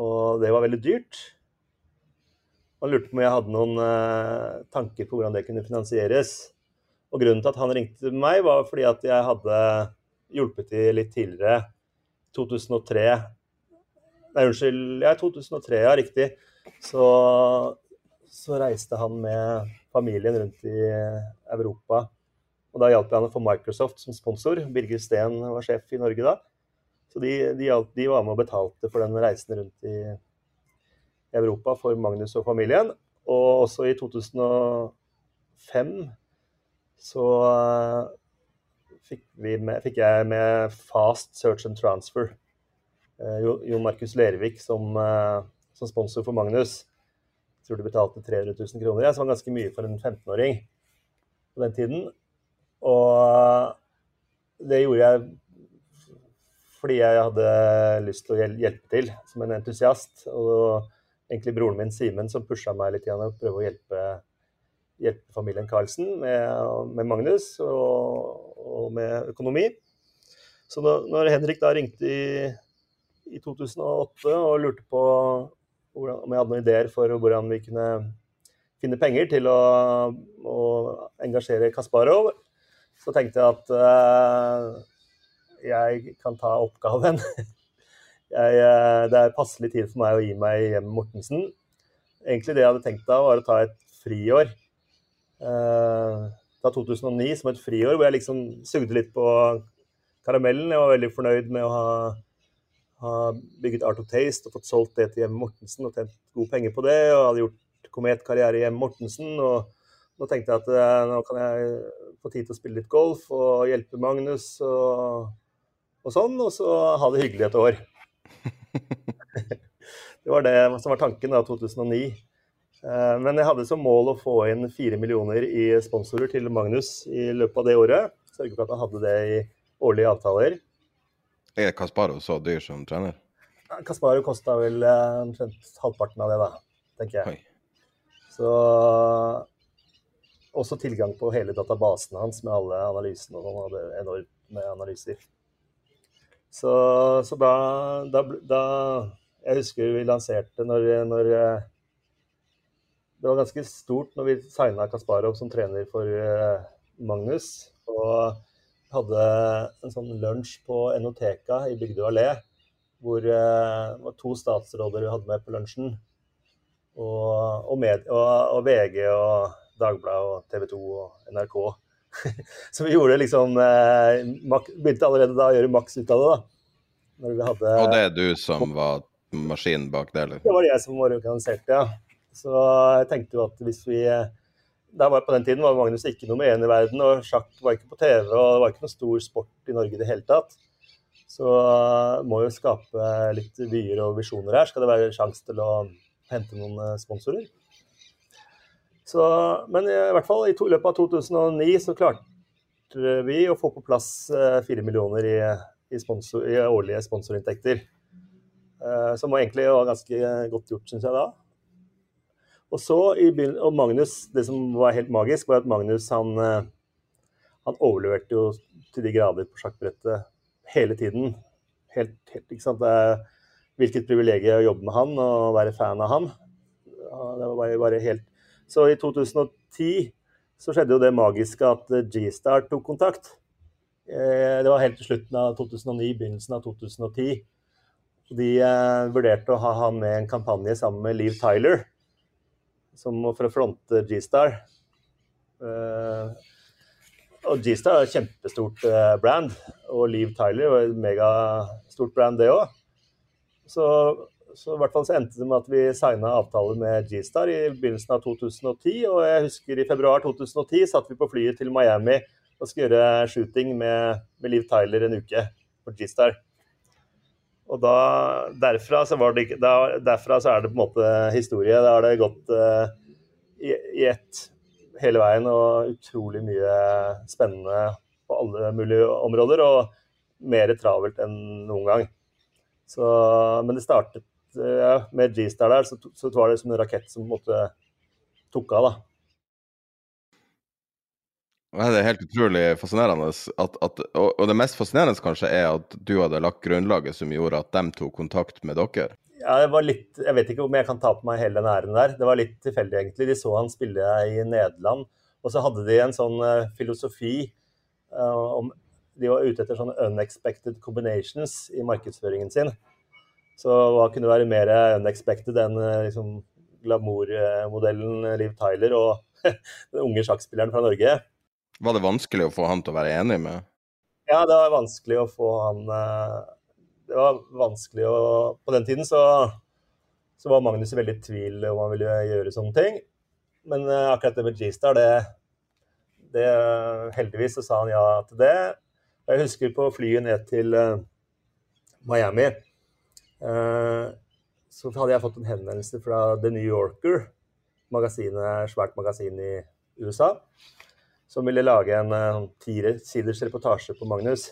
og det var veldig dyrt. Han lurte på om jeg hadde noen uh, tanker på hvordan det kunne finansieres. Og grunnen til at han ringte meg, var fordi at jeg hadde hjulpet til litt tidligere. 2003 Nei, unnskyld. Ja, 2003, ja, riktig. Så så reiste han med familien rundt i Europa. Og da hjalp jeg han å få Microsoft som sponsor. Birger Steen var sjef i Norge da. Så de, de, de var med og betalte for den reisen rundt i Europa for Magnus og familien. Og også i 2005 så fikk, med, fikk jeg med Fast Search and Transfer. Eh, Jon Markus Lervik som, eh, som sponsor for Magnus tror du betalte 300 000 kroner, ja, som var ganske mye for en 15-åring på den tiden. Og det gjorde jeg fordi jeg hadde lyst til å hjelpe til som en entusiast. Og egentlig broren min Simen som pusha meg litt igjen å prøve å hjelpe, hjelpe familien Karlsen med, med Magnus og, og, med økonomi. Så når Henrik da ringte i, i 2008 og lurte på om jeg hadde noen ideer for hvordan vi kunne finne penger til å, å engasjere Kasparov, så tenkte jeg at uh, jeg kan ta oppgaven. jeg, uh, det er passelig tid for meg å gi meg hjem Mortensen. Egentlig det jeg hadde tenkt da, var å ta et friår. Uh, ta 2009 som et friår, hvor jeg liksom sugde litt på karamellen. Jeg var veldig fornøyd med å ha har bygget Art of Taste og fått solgt det til Hjemme Mortensen og tjent gode penger på det. Og hadde gjort kometkarriere i Hjemme Mortensen. Og nå tenkte jeg at eh, nå kan jeg få tid til å spille litt golf og hjelpe Magnus og, og sånn. Og så ha det hyggelig et år. det var det som var tanken da, 2009. Eh, men jeg hadde som mål å få inn fire millioner i sponsorer til Magnus i løpet av det året. Sørge for at han hadde det i årlige avtaler. Er Kasparov så dyr som trener? Kasparov kosta vel eh, omtrent halvparten av det, da, tenker jeg. Oi. Så også tilgang på hele databasen hans med alle analysene. og Han hadde enormt med analyser. Så, så da, da, da, Jeg husker vi lanserte når, når, eh, Det var ganske stort når vi signa Kasparov som trener for eh, Magnus. Og hadde en sånn lunsj på Enoteka i Bygdø allé. Hvor det eh, var to statsråder vi hadde med på lunsjen. Og, og, med, og, og VG og Dagbladet og TV 2 og NRK. Så vi gjorde liksom eh, Begynte allerede da å gjøre maks ut av det. da. Hadde, og det er du som var maskinen bak det, eller? Det var jeg som var organisert, ja. Så jeg tenkte jo at hvis vi var På den tiden var Magnus ikke nummer én i verden, og sjakk var ikke på TV, og det var ikke noe stor sport i Norge i det hele tatt. Så må jo skape litt vyer og visjoner her. Skal det være sjanse til å hente noen sponsorer? Så, men i hvert fall i to, løpet av 2009 så klarte vi å få på plass fire millioner i, i, sponsor, i, årlige sponsorinntekter. Som egentlig var ganske godt gjort, syns jeg da. Og så og Magnus, Det som var helt magisk, var at Magnus han, han overleverte jo til de grader på sjakkbrettet hele tiden. Helt, helt, ikke sant? Er, hvilket privilegium å jobbe med han og være fan av han. Det var bare helt... Så i 2010 så skjedde jo det magiske at G-Star tok kontakt. Eh, det var helt til slutten av 2009, begynnelsen av 2010. De eh, vurderte å ha han med en kampanje sammen med Liv Tyler som, for å fronte G-Star. Uh, og G-Star er et kjempestort uh, brand, og Liv Tyler var et megastort brand, det òg. Så, så, i hvert fall så endte det med at vi signa avtale med G-Star i begynnelsen av 2010. Og jeg husker i februar 2010 satt vi på flyet til Miami og skulle gjøre shooting med, med Liv Tyler en uke for G-Star. Og da, derfra, så det, da, derfra så er det på en måte historie. Da har det gått uh, i, i ett hele veien og utrolig mye spennende på alle mulige områder. Og mer travelt enn noen gang. Så, men det startet ja, med G-Star der, så, så var det som en rakett som på en måte tok av, da. Det er helt utrolig fascinerende. At, at, og, det mest fascinerende kanskje er at du hadde lagt grunnlaget som gjorde at de tok kontakt med dere? Ja, det var litt, Jeg vet ikke om jeg kan ta på meg hele den æren der. Det var litt tilfeldig, egentlig. De så han spille i Nederland, og så hadde de en sånn uh, filosofi uh, om De var ute etter sånne unexpected combinations i markedsføringen sin. Så hva kunne være mer unexpected enn uh, liksom, glamourmodellen Liv Tyler og den unge sjakkspilleren fra Norge? Var det vanskelig å få han til å være enig med? Ja, det var vanskelig å få han Det var vanskelig å På den tiden så, så var Magnus veldig i tvil om han ville gjøre sånne ting. Men uh, akkurat det med G-Star, det, det, Heldigvis så sa han ja til det. Jeg husker på flyet ned til uh, Miami. Så hadde jeg fått en henvendelse fra The New Yorker, magasinet, svært magasin i USA som ville lage en uh, tisiders reportasje på Magnus.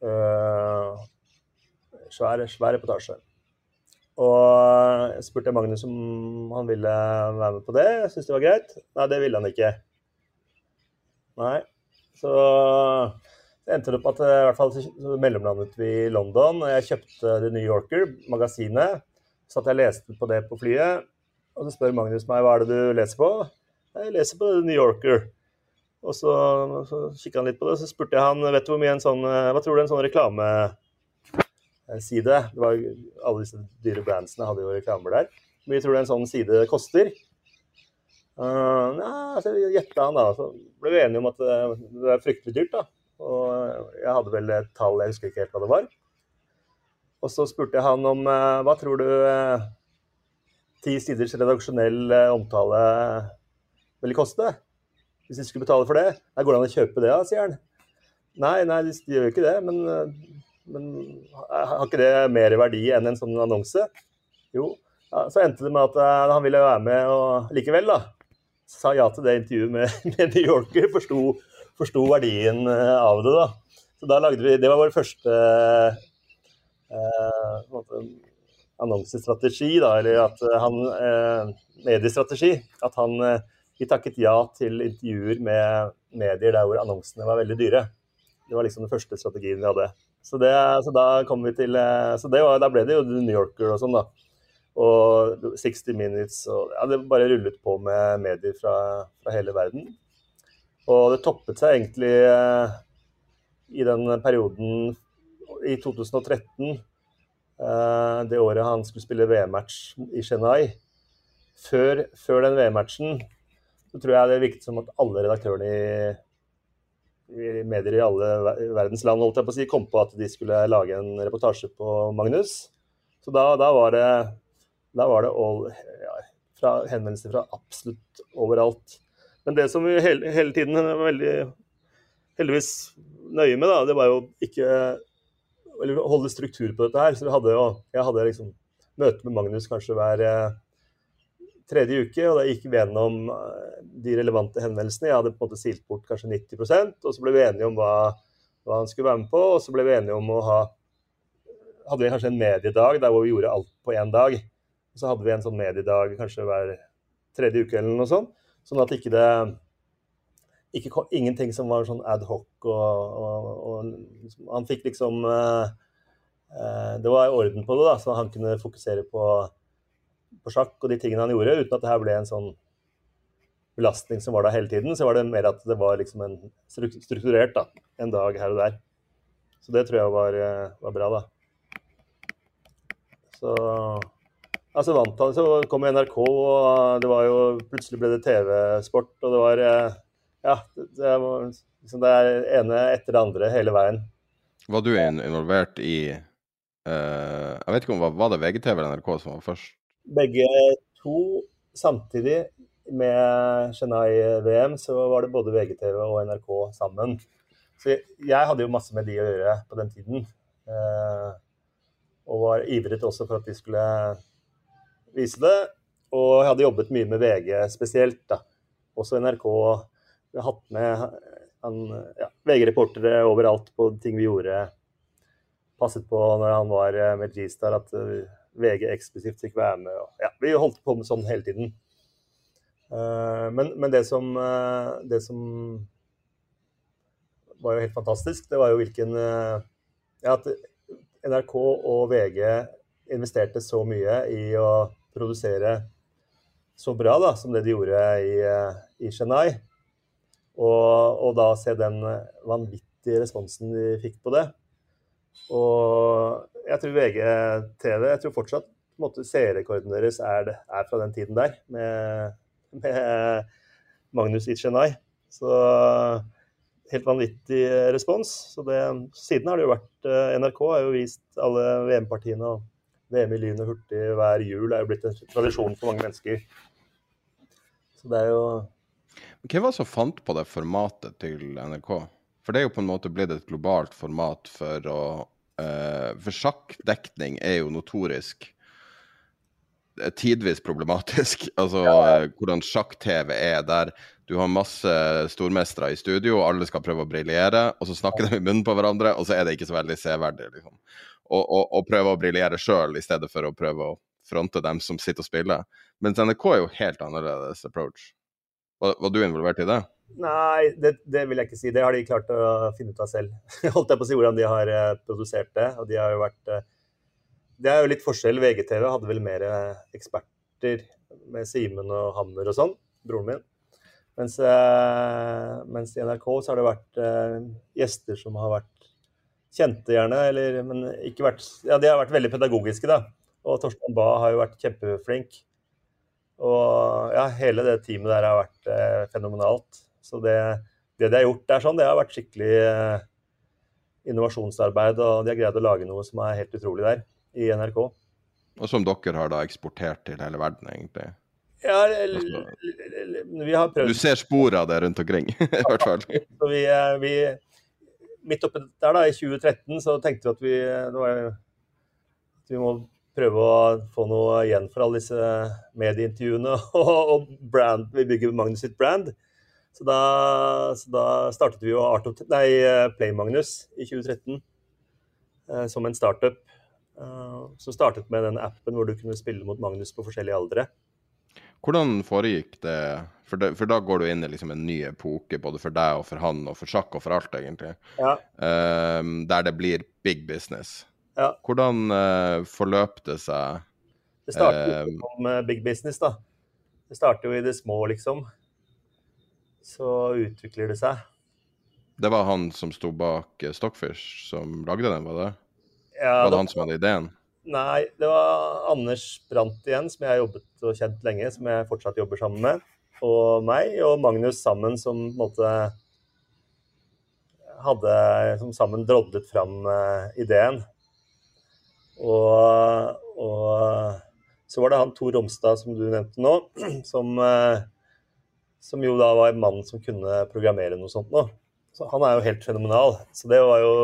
Uh, svær, svær reportasje. Og jeg spurte Magnus om han ville være med på det. Jeg syntes det var greit. Nei, det ville han ikke. Nei. Så det endte opp at i hvert fall så mellomlandet vi i London. Jeg kjøpte The New Yorker, magasinet. Så jeg jeg leste på det på flyet. Og så spør Magnus meg hva er det du leser på. Jeg leser på New Yorker. Og så, så kikka han litt på det, og så spurte jeg han vet du hvor mye en sånn, eh, hva tror du en sånn reklameside det var, Alle disse dyre brandsene hadde jo reklamer der. Hvor mye tror du en sånn side koster? Uh, nei, så gjetta han, da. Så ble vi enige om at det, er fryktelig dyrt. da. Og jeg hadde vel et tall, jeg husker ikke helt hva det var. Og så spurte jeg han om hva tror du ti siders redaksjonell omtale ville koste? Hvis de skulle betale for det? Nei, går det an å kjøpe det, da, sier han. Nei, nei, de, de gjør jo ikke det. Men, men, har ikke det mer verdi enn en sånn annonse? Jo. Ja, så endte det med at uh, han ville være med og likevel, da. Sa ja til det intervjuet med, med New Yorker. Forsto, forsto verdien av det, da. Så da lagde vi Det var vår første eh, annonsestrategi, da. Eller at han Mediestrategi. At han vi takket ja til intervjuer med medier der hvor annonsene var veldig dyre. Det var liksom den første strategien vi hadde. Så, det, så da kom vi til eh, Så var, da ble det jo New Yorker og sånn, da. Og 60 Minutes og Ja, det bare rullet på med medier fra, fra hele verden. Og det toppet seg egentlig eh, i den perioden i 2013, eh, det året han skulle spille VM-match i Chennai. Før, før den VM-matchen så tror jeg det virket som at alle redaktørene i, medier i alle verdens land holdt jeg på å si, kom på at de skulle lage en reportasje på Magnus. Så da, da var det, da var det all, ja, fra, henvendelser fra absolutt overalt. Men det som vi hele, hele tiden var veldig heldigvis nøye med, da, det var jo ikke eller holde struktur på dette her. Så hadde jo, jeg hadde liksom møte med Magnus kanskje hver tredje uke, og da gikk vi gjennom eh, de relevante henvendelsene. Jeg hadde på en måte silt bort kanskje 90% og så ble vi enige om hva, hva han skulle være med på, og så ble vi enige om å ha hadde vi kanskje en mediedag der hvor vi gjorde alt på én dag. Og så hadde vi en sånn mediedag kanskje hver tredje uke eller noe sånt. Sånn at ikke det ikke Ingenting som var sånn ad hoc og, og, og Han fikk liksom uh, uh, Det var orden på det, da, så han kunne fokusere på, på sjakk og de tingene han gjorde, uten at det her ble en sånn belastning som var der hele tiden. Så var det mer at det var liksom en strukturert da, en dag her og der. Så det tror jeg var, eh, var bra, da. Så Altså vant han, så kom NRK, og det var jo Plutselig ble det TV-sport, og det var eh, Ja, det, var, liksom det ene etter det andre hele veien. Var du involvert i uh, Jeg vet ikke om var, var det VGTV eller NRK som var først? Begge to samtidig. Med Chennai-VM så var det både VGTV og NRK sammen. Så jeg, jeg hadde jo masse med de å gjøre på den tiden. Eh, og var ivret også for at de skulle vise det. Og jeg hadde jobbet mye med VG spesielt. da. Også NRK. Vi har hatt med ja, VG-reportere overalt på ting vi gjorde. Passet på når han var med G-Star at eh, VG eksplisitt fikk være med. Ja, vi holdt på med sånn hele tiden. Uh, men, men det, som, uh, det som var jo helt fantastisk, det var jo hvilken uh, ja, at NRK og VG investerte så mye i å produsere så bra da, som det de gjorde i, i Chennai. Og, og, da se den vanvittige responsen de fikk på det. Og jeg tror VG-TV Jeg tror fortsatt måte, seerrekorden deres er, er, fra den tiden der, med, med Magnus Itchenai. Så helt vanvittig respons. Så det, siden har det jo vært eh, NRK har jo vist alle VM-partiene og VM i lyn og hurtig hver jul er jo blitt en tradisjon for mange mennesker. Så det er jo Hvem var det som fant på det formatet til NRK? For det er jo på en måte blitt et globalt format for å uh, For sjakkdekning er jo notorisk tidvis problematisk. Altså ja. hvordan sjakk-TV er der du har masse stormestere i studio, og alle skal prøve å briljere, og så snakker de i munnen på hverandre, og så er det ikke så veldig severdig. Liksom. Og, og, og prøve å briljere sjøl i stedet for å prøve å fronte dem som sitter og spiller. Mens NRK er jo helt annerledes approach. Var, var du involvert i det? Nei, det, det, vil jeg ikke si. Det har de klart å finne ut av selv. Holdt jeg på å si hvordan de har eh, produsert det. Og de har jo vært eh, Det er jo litt forskjell. VGTV hadde vel mer eh, eksperter med Simen og Hammer og sånn, broren min. Mens, mens, i NRK så har det vært gjester som har vært kjente, gjerne, eller, men ikke vært Ja, de har vært veldig pedagogiske, da. Og Torstein Bae har jo vært kjempeflink. Og ja, hele det teamet der har vært fenomenalt. Så det, det, de har gjort der sånn, det har vært skikkelig eh, innovasjonsarbeid, og de har greid å lage noe som er helt utrolig der, i NRK. Og som dere har da eksportert til hele verden, egentlig? Ja, vi har prøvd. Du ser spor av det rundt omkring, i hvert fall. Så vi, eh, vi, midt oppi der, da, i 2013, så tenkte vi at vi, var, at vi må prøve å få noe igjen for alle disse medieintervjuene og, brand. Vi bygger Magnus sitt brand. Så da, så da startet vi jo Art of, nei, Play Magnus i 2013 eh, som en startup. Eh, som startet med den appen hvor du kunne spille mot Magnus på forskjellige aldre. Hvordan foregikk det? For, det? for, da går du inn i liksom en ny epoke, både for deg og for han og for sjakk og for alt, egentlig. Ja. Um, der det blir big business. Ja. Hvordan uh, forløp det seg? Det startet um, som uh, big business, da. Det starter jo i det små, liksom. Så utvikler det seg. Det var han som sto bak uh, Stockfish som lagde den, var det? Ja, var det, det han som hadde ideen? Nei, det var Anders Brandt igjen, som jeg har jobbet og kjent lenge, som jeg fortsatt jobber sammen med. Og meg og Magnus sammen, som på en måte hadde som sammen drodlet fram uh, ideen. Og, og, så var det han Tor Romstad, som du nevnte nå, som, uh, som jo da var en mann som kunne programmere noe sånt nå. Så han er jo helt fenomenal. Så det var jo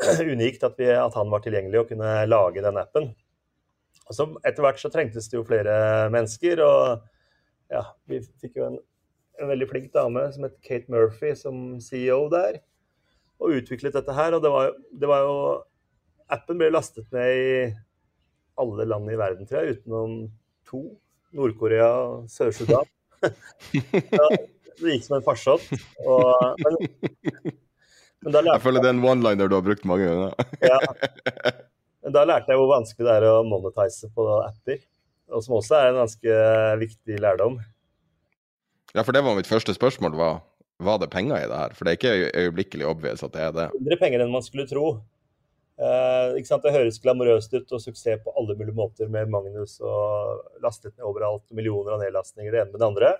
unikt at, vi, at, han var tilgjengelig og kunne lage den appen. Og så Etter hvert så trengtes det jo flere mennesker, og ja, vi fikk jo en, en veldig flink dame som het Kate Murphy som CEO der, og utviklet dette her. Og det var, det var jo Appen ble lastet ned i alle land i verden, tror jeg, utenom to. Nord-Korea og Sør-Sudan. Det gikk som en farsott. Men, men jeg føler det er en one-liner du har brukt mange ganger. ja. Men da lærte jeg hvor vanskelig det er å monetize på apper. Og som også er en ganske viktig lærdom. Ja, for det var mitt første spørsmål. Var, var det penger i det her? For det er ikke øyeblikkelig obvious at det er det. Mindre penger enn man skulle tro. Sant? Det høres glamorøst ut og suksess på alle mulige måter med Magnus og lastet ned overalt millioner av nedlastninger det ene med det andre.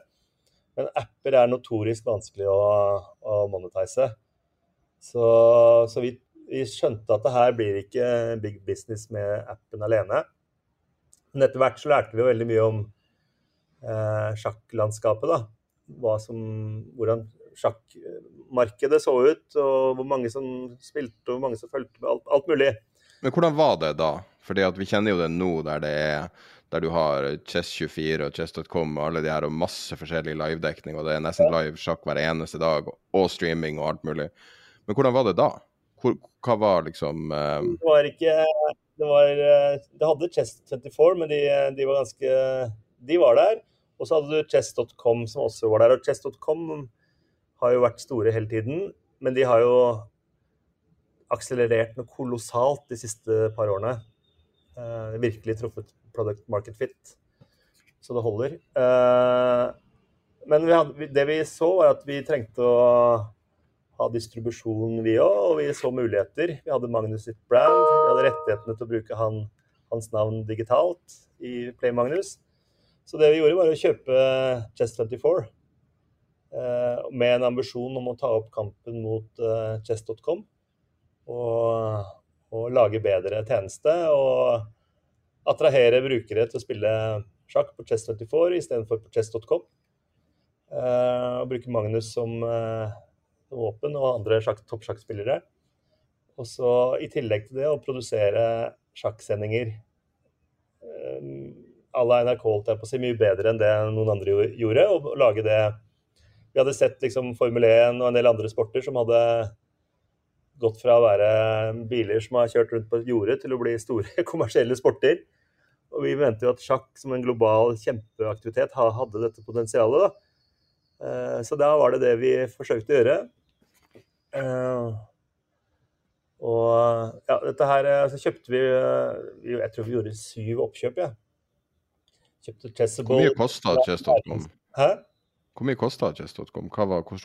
Men apper er notorisk vanskelig å, å monetise. Så, så vi, vi, skjønte at det her blir ikke big business med appen alene. Men etter hvert så lærte vi jo veldig mye om eh, sjakklandskapet. da. Som, hvordan sjakkmarkedet så ut, og hvor mange som spilte, og hvor mange som fulgte med. Alt, alt, mulig. Men hvordan var det da? Fordi at vi kjenner jo det nå der det er der du har Chess24 og Chess.com og alle de her og masse forskjellig livedekning, og det er nesten live sjakk hver eneste dag, og streaming og alt mulig. Men hvordan var det da? Hvor, hva var liksom uh... Det var ikke Det var eh, Det hadde Chess24, men de, de, var ganske De var der. Og så hadde du Chess.com som også var der. Og Chess.com har jo vært store hele tiden, men de har jo akselerert noe kolossalt de siste par årene. Eh, virkelig truffet product market fit, så det holder. Eh, men vi hadde, det vi så, var at vi trengte å ha distribusjon, vi òg, og vi så muligheter. Vi hadde Magnus sitt brand, vi hadde rettighetene til å bruke han, hans navn digitalt i Play Magnus. Så det vi gjorde, var å kjøpe Chess24 eh, med en ambisjon om å ta opp kampen mot eh, chess.com og, og, lage bedre tjeneste. Og attrahere brukere til å spille sjakk på Chess24 istedenfor på chess.com. Eh, og bruke Magnus som eh, våpen og andre toppsjakkspillere. Og så i tillegg til det å produsere sjakksendinger eh, à la NRK holdt jeg på å si, mye bedre enn det noen andre gjorde. Og lage det vi hadde sett liksom Formel 1 og en del andre sporter som hadde gått fra å være biler som har kjørt rundt på jordet, til å bli store kommersielle sporter. Og vi mente jo at sjakk som en global kjempeaktivitet hadde dette potensialet. da. Eh, så da var det det vi forsøkte å gjøre. Eh, og ja, dette her eh, så kjøpte vi Jeg tror vi gjorde syv oppkjøp, ja. Kjøpte Chessable. Hvor mye kosta Chess.com? Hvor mye kosta Chess.com? Hvor, hvor,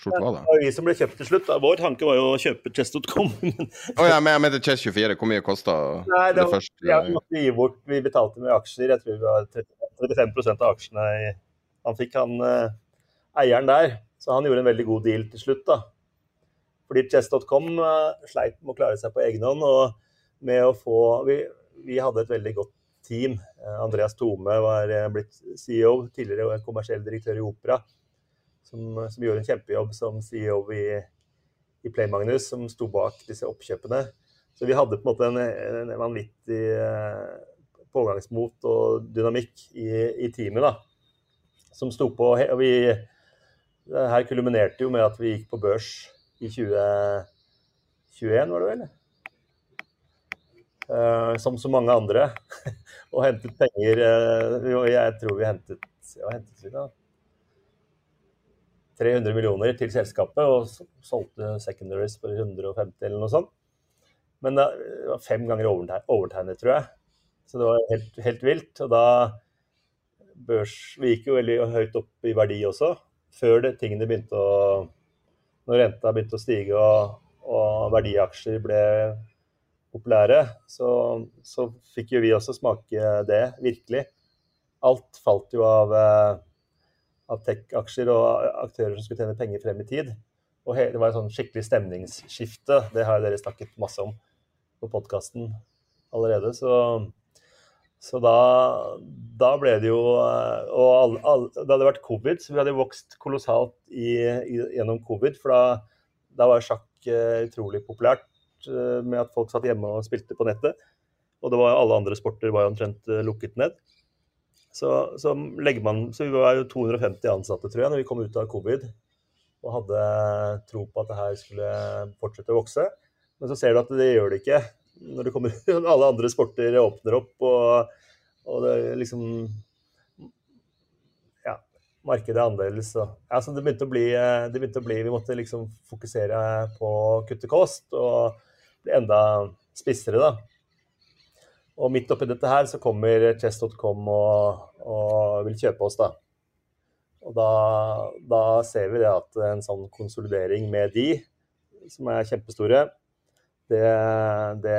stort var det? Det var vi som ble kjøpt til slutt. Da. Vår tanke var jo å kjøpe Chess.com. oh, ja, men jeg mente Chess24. Hvor mye kosta det, det første? Ja, vi måtte gi bort. Vi betalte med aksjer. Jeg tror vi var 35% av aksjene han fikk, han eh, eieren der. Så han gjorde en veldig god deal til slutt, da. Fordi Chess.com eh, sleit med å klare seg på egen hånd. og med å få, vi, vi hadde et veldig godt team. Eh, Andreas Tome var eh, blitt CEO, tidligere kommersiell direktør i Opera, som, som gjorde en kjempejobb som CEO i, i Play Magnus, som sto bak disse oppkjøpene. Så vi hadde på en måte en, en vanvittig eh, pågangsmot og dynamikk i, i teamet, da. Som sto på og vi, Det her kulminerte jo med at vi gikk på børs i 2021, var det vel? Uh, som så mange andre. og hentet penger uh, Jeg tror vi hentet, ja, hentet vi da, 300 millioner til selskapet og solgte secondaries for 150 eller noe sånt. Men det var fem ganger overtegnet, tror jeg. Så det var helt, helt vilt. Og da børs Vi gikk jo veldig høyt opp i verdi også, før det, tingene begynte å Når renta begynte å stige og, og verdiaksjer ble populære, så, så fikk jo vi også smake det, virkelig. Alt falt jo av, eh, av tech-aksjer og aktører som skulle tjene penger frem i tid. Og det var et sånn skikkelig stemningsskifte. Det har dere snakket masse om på podkasten allerede. Så, så da, da, ble det jo eh, Og all, all, det hadde vært covid, så vi hadde vokst kolossalt i, i, gjennom covid. For da, da var sjakk eh, utrolig populært med at folk satt hjemme og spilte på nettet. Og det var alle andre sporter var jo omtrent eh, lukket ned. Så, så man Så vi var jo 250 ansatte, tror jeg, når vi kom ut av covid. Og hadde tro på at det her skulle fortsette å vokse. Men så ser du at det gjør det ikke. Når det kommer, alle andre sporter åpner opp, og, og det liksom Ja, markedet er annerledes. Så, ja, så det, begynte bli, det begynte å bli Vi måtte liksom fokusere på å kutte kost og enda spissere, da. Og midt oppi dette her så kommer chess.com og, og, vil kjøpe oss, da. Og da, da, ser vi det at en sånn konsolidering med de, som er kjempestore, det, det,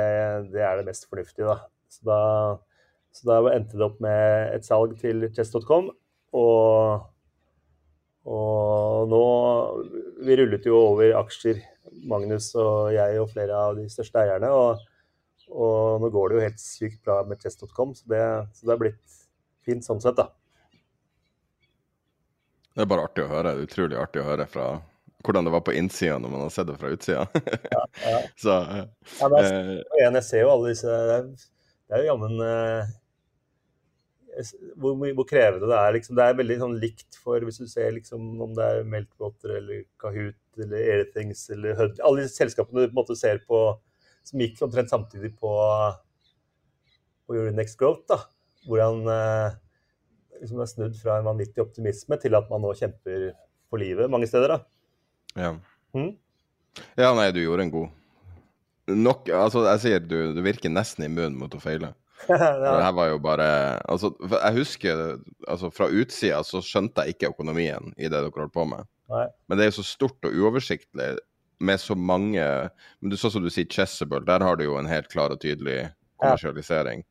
det er det mest fornuftige, da. Så da, så da endte det opp med et salg til chess.com. Og, og nå Vi rullet jo over aksjer, Magnus og jeg og flere av de største eierne. og og nå går det jo helt sykt bra med chess.com, så, så, det har blitt fint sånn sett, da. Det er bare artig å høre. Er utrolig artig å høre fra hvordan det var på innsida når man har sett det fra utsida. ja, ja. Så, ja, er, eh, jeg ser jo alle disse Det er, det er jo jammen eh, hvor, hvor, krevende det er. Liksom. Det er veldig sånn likt for hvis du ser liksom, om det er Meltwater eller Kahoot eller Airthings eller Hud Alle de selskapene du på ser på som gikk omtrent samtidig på, på Euronext Growth. da, Hvordan eh, liksom har snudd fra en vanvittig optimisme til at man nå kjemper for livet mange steder. da. Ja. Mm? Ja, nei, du gjorde en god Nok, altså, jeg sier du, du virker nesten immun mot å feile. ja. Det her var jo bare altså, Jeg husker altså, Fra utsida så skjønte jeg ikke økonomien i det dere holdt på med. Nei. Men det er jo så stort og uoversiktlig med så mange Men du, sånn som du sier Chessable, der har du jo en helt klar og tydelig kommersialisering. Ja.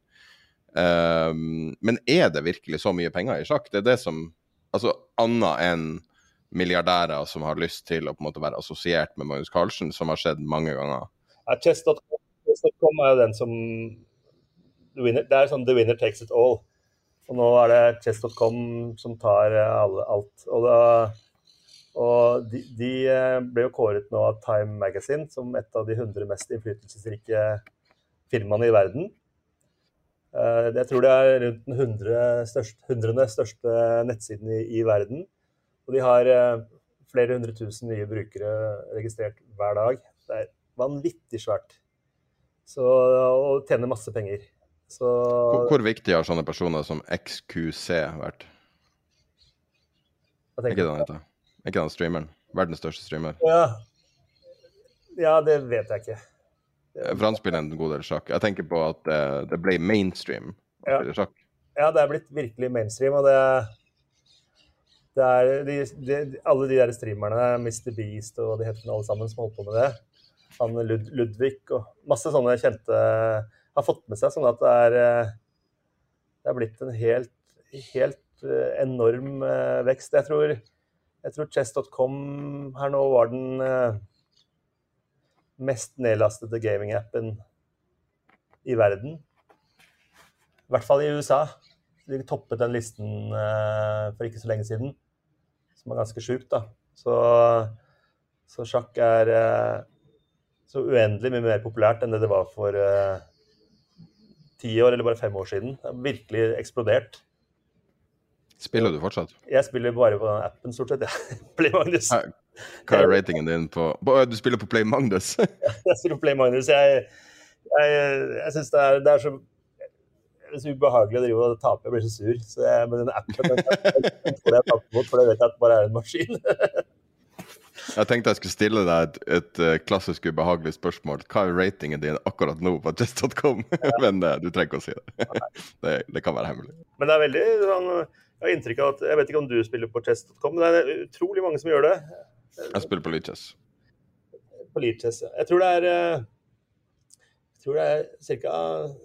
Um, men er det virkelig så mye penger i sjakk? Det er det som Altså annet enn milliardærer som har lyst til å på en måte være assosiert med Magnus Carlsen, som har skjedd mange ganger. Ja, Chess.com er jo den som winner, Det er sånn the winner takes it all. Og nå er det Chess.com som tar alle, alt. Og da og de, de, eh, ble jo kåret nå av Time Magazine som et av de 100 mest innflytelsesrike firmaene i verden. Eh, jeg tror det er rundt den 100 største, 100. største nettsiden i, i, verden. Og de har eh, flere hundre tusen nye brukere registrert hver dag. Det er vanvittig svært. Så, og tjener masse penger. Så, hvor, hvor, viktig har sånne personer som XQC vært? Hva han heter? Er ikke han streameren? Verdens største streamer. Ja. ja, det vet jeg ikke. For han spiller en god del sjakk. Jeg tenker på at det, det ble mainstream å ja. spille sjakk. Ja, det er blitt virkelig mainstream. Og det, det er de, de, alle de der streamerne, Mr. Beast og de heter alle sammen, som holder på med det. Han Lud, Ludvig og masse sånne kjente har fått med seg sånn at det er Det er blitt en helt, helt enorm eh, vekst. Jeg tror tror chess.com her nå var den eh, mest nedlastede gaming-appen i verden. I hvert fall i USA. De toppet den listen eh, for ikke så lenge siden, som er ganske sjukt, da. Så, så, sjakk er eh, så uendelig mye mer populært enn det det var for eh, ti år eller bare fem år siden. Det har virkelig eksplodert. Spiller du fortsatt? Jeg spiller bare på den appen, stort sett. Ja. Play Magnus. Hva er ratingen din på Du spiller på Play Magnus? jeg spiller på Play Magnus. Jeg, jeg, jeg syns det, det, er så det er så ubehagelig å drive og tape. Jeg blir så sur. Så jeg, med den appen den, jeg, jeg taper mot, for det vet jeg at bare er en maskin. Jeg tenkte jeg skulle stille deg et, et, eh, klassisk ubehagelig spørsmål. Hva er ratingen din akkurat nå på just.com? Men uh, du trenger ikke å si det. det. det. kan være hemmelig. Men det er veldig sånn jeg har inntrykk av at Jeg vet ikke om du spiller på chess.com, men det er utrolig mange som gjør det. Jeg spiller på Leachess. På Leachess, ja. Jeg tror det er eh, jeg tror det er ca.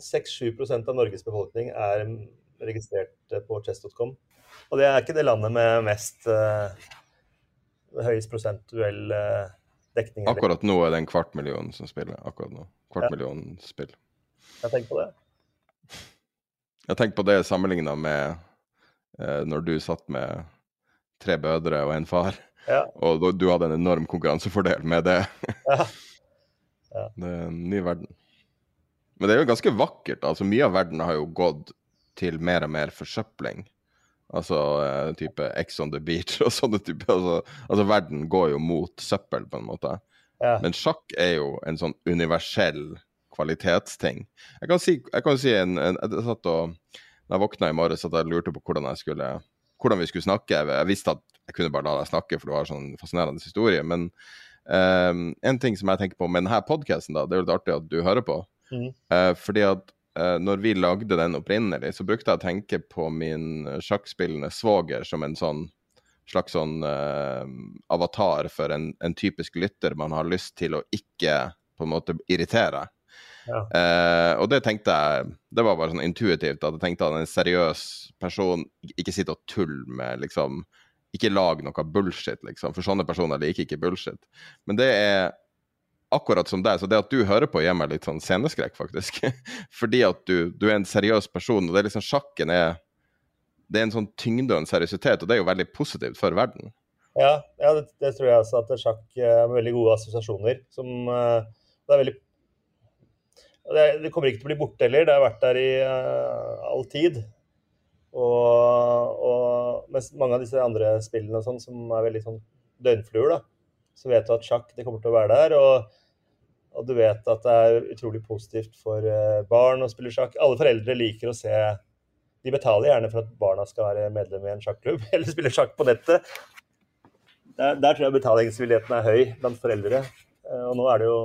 6-7% av Norges befolkning er registrert på chess.com. Og det er ikke det landet med mest høyest prosentuell uh, dekning. Akkurat nå er det en kvart million som spiller. akkurat nå. Kvart ja. million spill. Jeg tenker på det. Jeg tenker på det sammenligna med eh, når du satt med tre bødre og en far, ja. og du hadde en enorm konkurransefordel med det. ja. Ja. Det er en ny verden. Men det er jo ganske vakkert. altså Mye av verden har jo gått til mer og mer forsøpling. Altså uh, type Ex on the beach og sånne type. Altså, altså, verden går jo mot søppel, på en måte. Ja. Men sjakk er jo en sånn universell kvalitetsting. Jeg kan si, jeg kan si en, en, jeg satt og, når jeg våkna i morges, at jeg lurte på hvordan, jeg skulle, hvordan vi skulle snakke. Jeg visste at jeg kunne bare la deg snakke, for du har sånn fascinerende historie. Men um, en ting som jeg tenker på med denne podkasten, det er jo litt artig at du hører på. Mm. Uh, fordi at når vi lagde den opprinnelig, så brukte jeg å tenke på min sjakkspillende svoger som en sånn slags sånn uh, avatar for en, en, typisk lytter man har lyst til å ikke på en måte irritere. Ja. Uh, og det tenkte jeg Det var bare sånn intuitivt at jeg tenkte at en seriøs person ikke sitter og tuller med liksom Ikke lag noe bullshit, liksom. For sånne personer liker ikke bullshit. Men det er akkurat som deg, så det at du hører på, gir meg litt sånn sceneskrekk, faktisk. Fordi at du, du, er en seriøs person, og det er liksom sjakken er det er en sånn tyngde og en seriøsitet, og det er jo veldig positivt for verden. Ja, ja det, det, tror jeg også, at sjakk er veldig gode assosiasjoner. Som, uh, det er veldig det, det, kommer ikke til å bli borte heller. Det har vært der i uh, all tid. Og, og mens mange av disse andre spillene sånn, som er veldig sånn døgnfluer, da, så vet du at sjakk det kommer til å være der. Og, og du vet at det er utrolig positivt for uh, barn å spille sjakk. Alle foreldre liker å se de betaler gjerne for at barna skal være medlem i en sjakklubb eller spille sjakk på nettet. Der, der tror jeg betalingsvilligheten er høy blant foreldre. Eh, og nå er det jo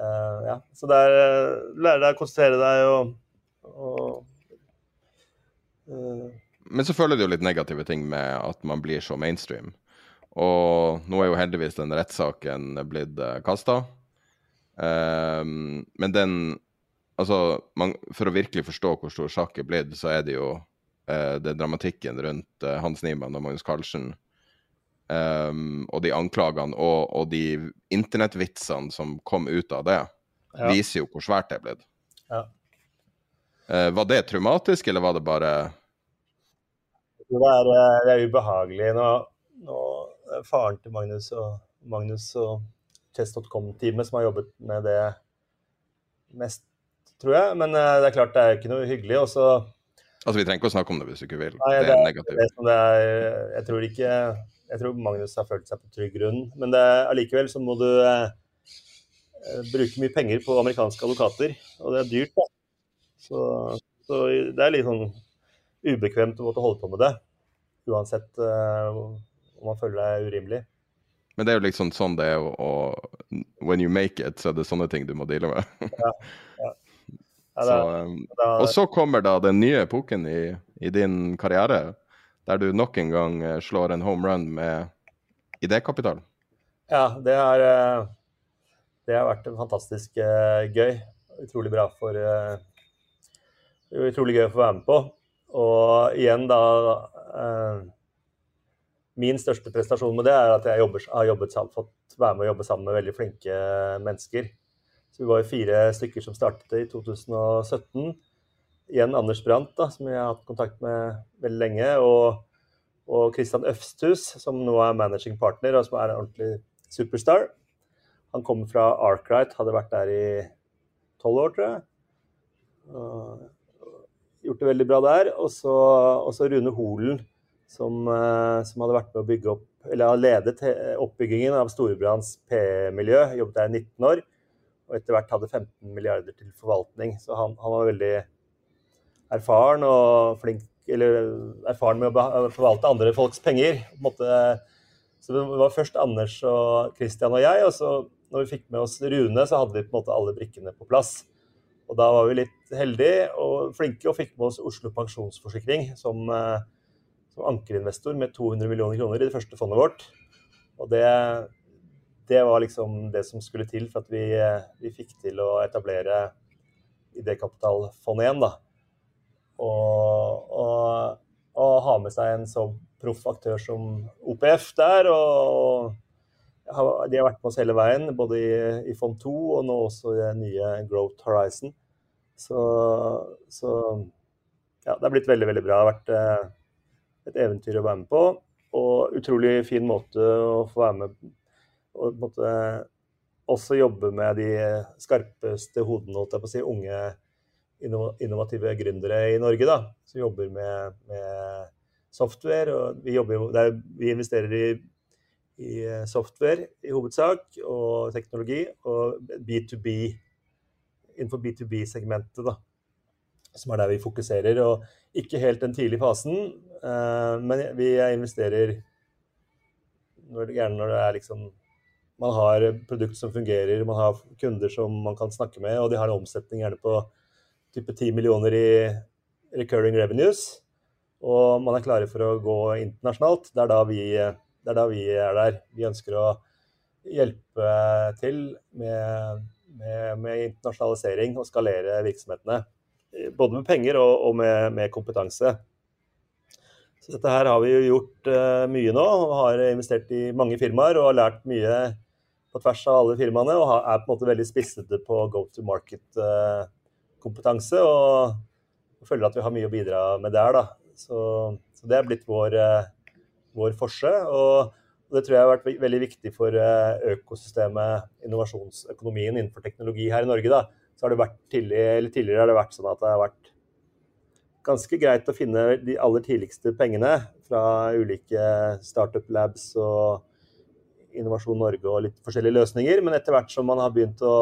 uh, Ja. Så det er lære deg å konsentrere deg og, og uh. Men så føler du jo litt negative ting med at man blir så mainstream. Og nå er jo heldigvis den rettssaken blitt uh, kasta. Um, men den Altså, man, for å virkelig forstå hvor stor sjakk er blitt, så er det jo uh, det dramatikken rundt uh, Hans Niemann og Magnus Carlsen. Um, og de anklagene og, og de internettvitsene som kom ut av det, ja. viser jo hvor svært det er blitt. Ja. Uh, var det traumatisk, eller var det bare det er, eh, det er ubehagelig. Nå, nå, faren til Magnus og, Magnus og Chess.com-teamet som har jobbet med det mest tror jeg. Men uh, det er klart det er ikke noe hyggelig. Og så Altså, Vi trenger ikke å snakke om det hvis du ikke vil. Nei, det, er negativt. Det det er, jeg tror ikke Jeg tror Magnus har følt seg på trygg grunn. Men allikevel så må du uh, bruke mye penger på amerikanske advokater. Og det er dyrt, da. Så, så det er litt sånn ubekvemt å måtte holde på med det. Uansett uh, om man føler det er urimelig. Men det er jo liksom sånn det er, og, when you make it, så er det sånne ting du må deale med. ja, ja. Så, um, og så kommer da den nye epoken i, i, din karriere, der du nok en gang eh, slår en home run med idékapital. Ja, det har, eh, det har vært fantastisk uh, gøy. Utrolig bra for uh, Utrolig gøy å få være med på. Og igjen, da uh, Min største prestasjon med det er at jeg jobber, har jobbet, fått være med å jobbe sammen med veldig flinke mennesker. Så vi var jo fire stykker som startet i 2017. Igjen Anders Brandt, da, som jeg har hatt kontakt med veldig lenge. Og, og Christian Øfsthus, som nå er managing partner, og som er en ordentlig superstar. Han kommer fra Arkwright, hadde vært der i tolv år, tror jeg. Og gjort det veldig bra der. Og så Rune Holen, som, eh, som, hadde vært med å bygge opp, eller har ledet oppbyggingen av Storebrands PE-miljø. Jobbet der i 19 år og etter hvert hadde 15 milliarder til forvaltning. Så han, han var veldig erfaren og flink eller erfaren med å forvalte andre folks penger. Så det var først Anders og Christian og jeg, og så når vi fikk med oss Rune, så hadde vi på en måte alle brikkene på plass. Og da var vi litt heldige og flinke og fikk med oss Oslo Pensjonsforsikring som, eh, som ankerinvestor med 200 millioner kroner i det første fondet vårt. Og det, det var liksom det som skulle til for at vi, vi fikk til å etablere Idékapitalfondet igjen. da. Og, og, og, ha med seg en så proff aktør som OPF der. Og, de har vært med oss hele veien, både i, i Fond 2 og nå også i det nye Growth Horizon. Så, så ja, det har blitt veldig, veldig bra. Det har vært eh, et eventyr å være med på. Og utrolig fin måte å få være med og måte, også jobbe med de skarpeste hodene, holdt jeg på å si, unge innovative gründere i Norge, da, som jobber med, med software. og vi, jobber, er, vi investerer i, i, software i hovedsak, og teknologi, og B2B innenfor B2B-segmentet, da. Som er der vi fokuserer. Og ikke helt den tidlige fasen, eh, men vi investerer når, gjerne når det er liksom Man har produkt som fungerer, man har kunder som man kan snakke med, og de har en omsetning gjerne på type 10 millioner i recurring revenues. Og man er klare for å gå internasjonalt. Det er da vi, det er, da vi er der. Vi ønsker å hjelpe til med med, med, internasjonalisering og skalere virksomhetene. Både med penger og, og med, med, kompetanse. Så dette her har vi jo gjort uh, mye nå. og Har investert i mange firmaer og har lært mye på tvers av alle firmaene. Og er på en måte veldig spissete på go to market-kompetanse. Uh, og, føler at vi har mye å bidra med der. da. Så, så det er blitt vår, vår forse. og og det tror jeg har vært veldig viktig for eh, økosystemet, innovasjonsøkonomien innenfor teknologi her i Norge. Da. Så har det vært tidlig, tidligere har det vært sånn at det har vært ganske greit å finne de aller tidligste pengene fra ulike startup labs og Innovasjon Norge og litt forskjellige løsninger. Men etter hvert som man har begynt å,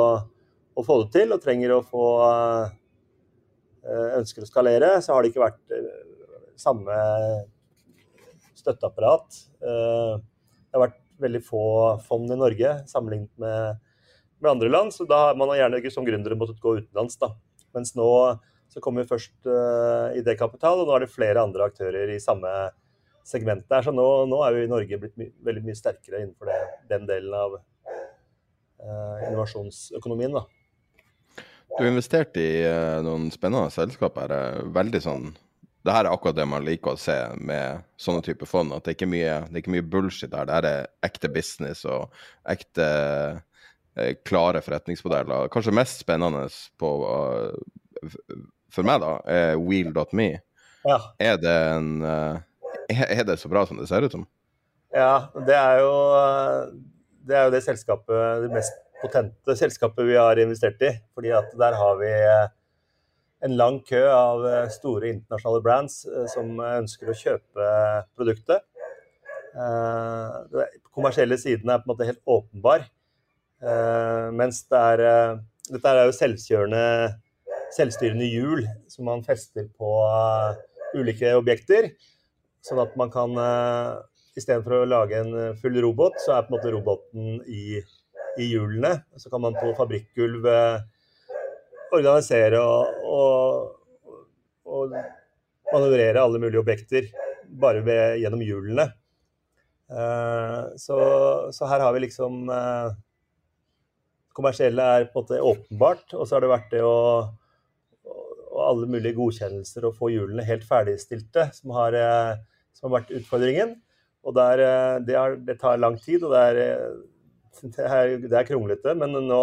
å få det til og trenger å få eh, ønsker å skalere, så har det ikke vært eh, samme støtteapparat. Det har vært veldig få fond i Norge sammenlignet med, med andre land, så da har man gjerne ikke som gründere måttet gå utenlands. da. Mens nå så kommer vi først uh, idékapital, og nå er det flere andre aktører i samme segment der. Så nå, nå er vi i Norge blitt my veldig mye sterkere innenfor det, den delen av uh, innovasjonsøkonomien. da. Du har investert i uh, noen spennende selskaper. Veldig sånn det her er akkurat det man liker å se med sånne typer fond. At det er ikke mye, det er ikke mye bullshit her. Det her er ekte business og ekte eh, klare forretningsmodeller. Kanskje mest spennende på, uh, for meg, da, er Wheel.me. Ja. Er, det en, uh, er det så bra som det ser ut som? Ja, det er jo det, er jo det selskapet, det mest potente selskapet vi har investert i. fordi at der har vi en lang kø av eh, store internasjonale brands eh, som ønsker å kjøpe produktet. Eh, den kommersielle siden er på en måte helt åpenbar. Mens det er, dette er jo selvkjørende, selvstyrende hjul som man fester på ulike objekter. Sånn at man kan Istedenfor å lage en full robot, så er på en måte roboten i, i hjulene. Så kan man på fabrikkgulv organisere og, og, og, manøvrere alle mulige objekter bare ved, gjennom hjulene. Uh, så, så, her har vi liksom uh, Kommersielle er på en måte åpenbart, og så har det vært det å og alle mulige godkjennelser og få hjulene helt ferdigstilte som har, uh, som har vært utfordringen. Og der, det, er, det, tar lang tid, og det er, det er, det er kronglete. Men nå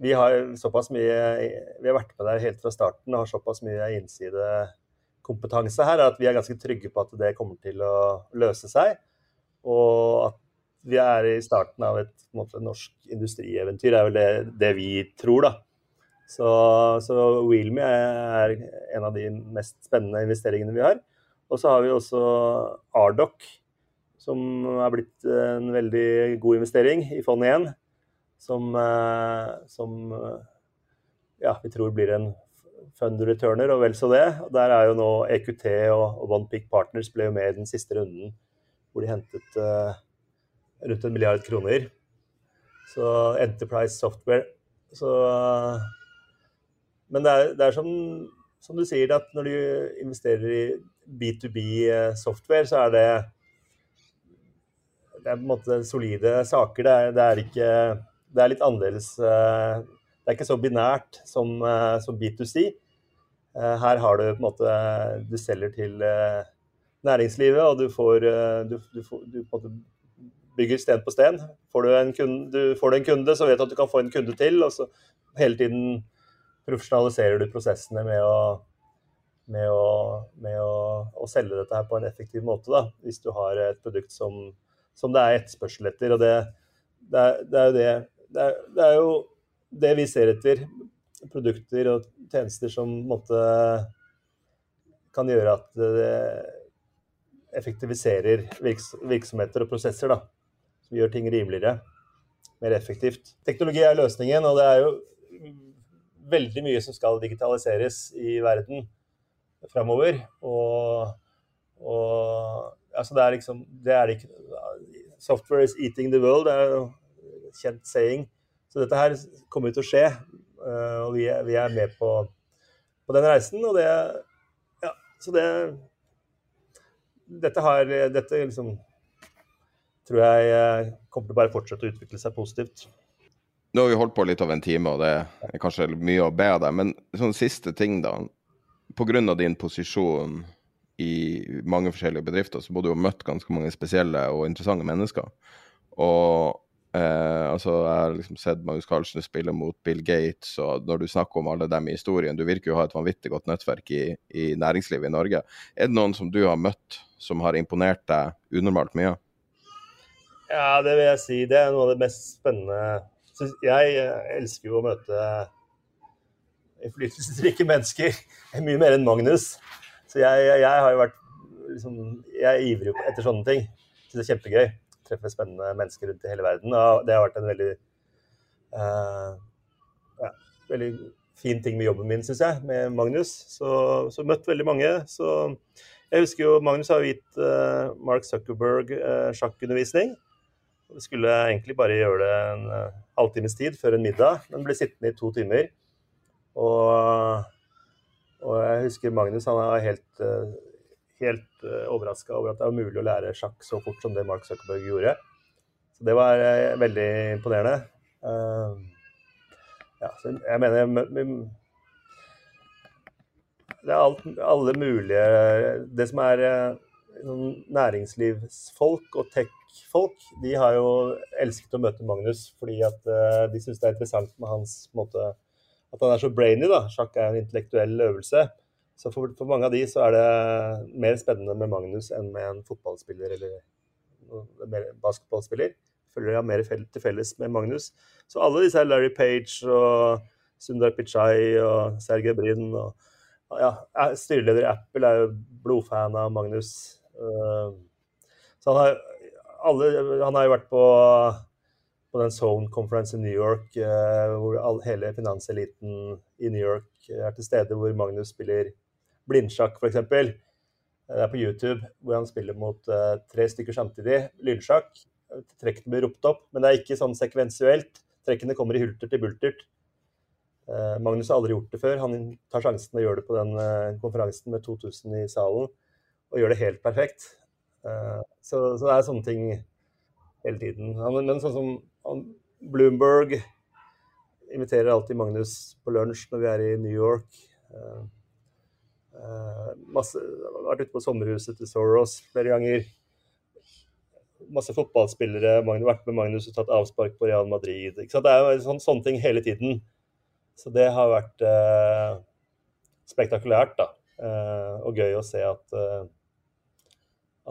vi har såpass mye Vi har vært med der helt fra starten og har såpass mye innsidekompetanse her at vi er ganske trygge på at det kommer til å løse seg. Og at vi er i starten av et måte, norsk industrieventyr, er vel det, det vi tror, da. Så, så Wheelme er en av de mest spennende investeringene vi har. Og så har vi også Ardoc, som er blitt en veldig god investering i fond igjen. som, eh, som eh, ja, vi tror blir en fund returner, og vel så det. Der er jo nå EQT og, og One Pick Partners ble jo med i den siste runden, hvor de hentet uh, rundt en milliard kroner. Så Enterprise Software. Så Men det er, det er som, som, du sier, at når du investerer i B2B-software, så er det det er på en måte solide saker. Det er, det er ikke er litt annerledes. Eh, det er ikke så binært som, eh, som B2C. Eh, her har du på en måte Du selger til næringslivet, og du får Du, du, får, du på en måte bygger sten på sten. Får du, en kunde, du får du en kunde, så vet du at du kan få en kunde til. Og så hele tiden profesjonaliserer du prosessene med å, med å, med å, å selge dette her på en effektiv måte. Da, hvis du har et produkt som, som det er etterspørsel etter. og det, det, er, det er det er, det er jo det vi ser etter. Produkter og tjenester som måtte, kan gjøre at det effektiviserer virks, virksomheter og prosesser. da, Som gjør ting rimeligere, mer effektivt. Teknologi er løsningen, og det er jo veldig mye som skal digitaliseres i verden framover. Og, og altså det er liksom det er ikke, Software is eating the world, det er jo kjent saying. Så dette her kommer til å skje, eh, og vi er, vi er med på, på, den reisen. Og det Ja, så det Dette har Dette liksom tror jeg eh, kommer til å bare fortsette å utvikle seg positivt. Nå har vi holdt på litt over en time, og det er kanskje mye å be deg. Men sånn siste ting, da. Pga. din posisjon i mange forskjellige bedrifter, så må du ha møtt ganske mange spesielle og interessante mennesker. Og eh, altså, jeg har liksom sett Magnus Carlsen spille mot Bill Gates, og når du snakker om alle dem i historien Du virker jo å ha et vanvittig godt nettverk i, i, næringslivet i Norge. Er det noen som du har møtt som har imponert deg unormalt mye? Ja, det vil jeg si. Det er noe av det mest spennende. Jeg elsker jo å møte innflytelsesrike mennesker. Mye mer enn Magnus. Så jeg, jeg, har jo vært liksom, Jeg er ivrig etter sånne ting. Syns det er kjempegøy. Treffe spennende mennesker rundt i hele verden. Og det har vært en veldig uh, ja, veldig fin ting med jobben min, syns jeg, med Magnus. Så, så, møtt veldig mange. Så jeg husker jo Magnus har gitt uh, Mark Zuckerberg uh, sjakkundervisning. Vi skulle egentlig bare gjøre det en uh, halvtimes tid før en middag, men ble sittende i to timer. Og og jeg husker Magnus han var helt, eh, helt eh, overraska over at det var mulig å lære sjakk så fort som det Mark Zuckerberg gjorde. Så det var eh, veldig imponerende. Ja, så jeg mener Det er alt, alle mulige Det som er næringslivsfolk og tech-folk, de har jo elsket å møte Magnus fordi at de syns det er interessant med hans måte at han er så brainy. da. Sjakk er en intellektuell øvelse. Så for, for, mange av de så er det mer spennende med Magnus enn med en fotballspiller eller basketballspiller. Føler jeg har mer til felles med Magnus. Så alle disse her Larry Page og Sundar Pichai og Sergej Brin og ja, Styreleder i Apple er jo blodfan av Magnus. Eh, så han har, alle, han har jo vært på på den Zone Conference i New York, eh, hvor all, hele finanseliten i New York er til stede, hvor Magnus spiller blindsjakk, f.eks. Det er på YouTube, hvor han spiller mot eh, tre stykker samtidig. Lynsjakk. Trekkene blir ropt opp, men det er ikke sånn sekvensuelt. Trekkene kommer i hulter til bultert. Eh, Magnus har aldri gjort det før. Han tar sjansen og gjør det på den konferansen med 2000 i salen, og gjør det helt perfekt. Så, så, det er sånne ting hele tiden. Men sånn som Bloomberg inviterer alltid Magnus på lunsj når vi er i New York. Uh, uh, masse, vært ute på sommerhuset til Soros flere ganger. Masse fotballspillere. Magnus, vært med Magnus og tatt avspark på Real Madrid. Det er jo sånn, sånne ting hele tiden. Så det har vært eh, spektakulært, da. og gøy å se at,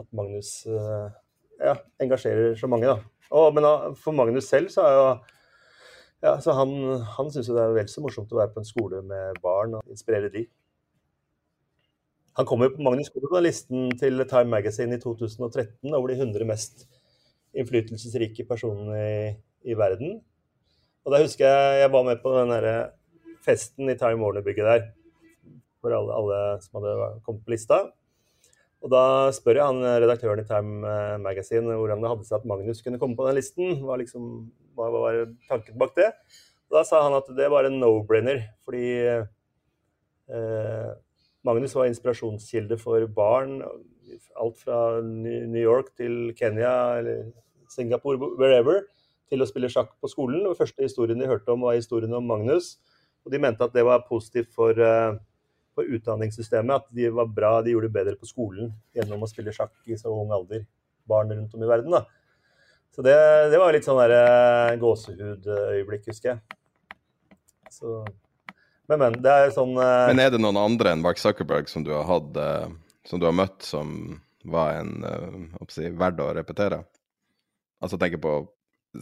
at Magnus ja, engasjerer så mange, da. Og, men for Magnus selv så er jo ja, så Han, han syns det er vel så morsomt å være på en skole med barn og inspirere de. Han kommer på Magnus kommer på listen til Time Magazine i 2013 over de 100 mest innflytelsesrike personene i, i verden. Og da husker jeg jeg var med på den derre festen i Time Warner-bygget der. For alle, alle som hadde kommet på lista. Og da spør jeg han redaktøren i Time eh, Magazine hvordan det hadde seg at Magnus kunne komme på den listen. Liksom, hva var tanken bak det? Og da sa han at det var en no-brainer, fordi eh, Magnus var inspirasjonskilde for barn. Alt fra New York til Kenya eller Singapore, wherever, til å spille sjakk på skolen. Og første historien de hørte om, var historien om Magnus. Og de mente at det var positivt for eh, på utdanningssystemet at de var bra, de gjorde det bedre på skolen gjennom å spille sjakk i så ung alder. Barn rundt om i verden, da. Så det, det var litt sånn der uh, gåsehudøyeblikk, husker jeg. Så Men, men. Det er sånn uh, Men er det noen andre enn Mark Zuckerberg som du har hatt uh, Som du har møtt, som var en uh, si, verdt å repetere? Altså tenker på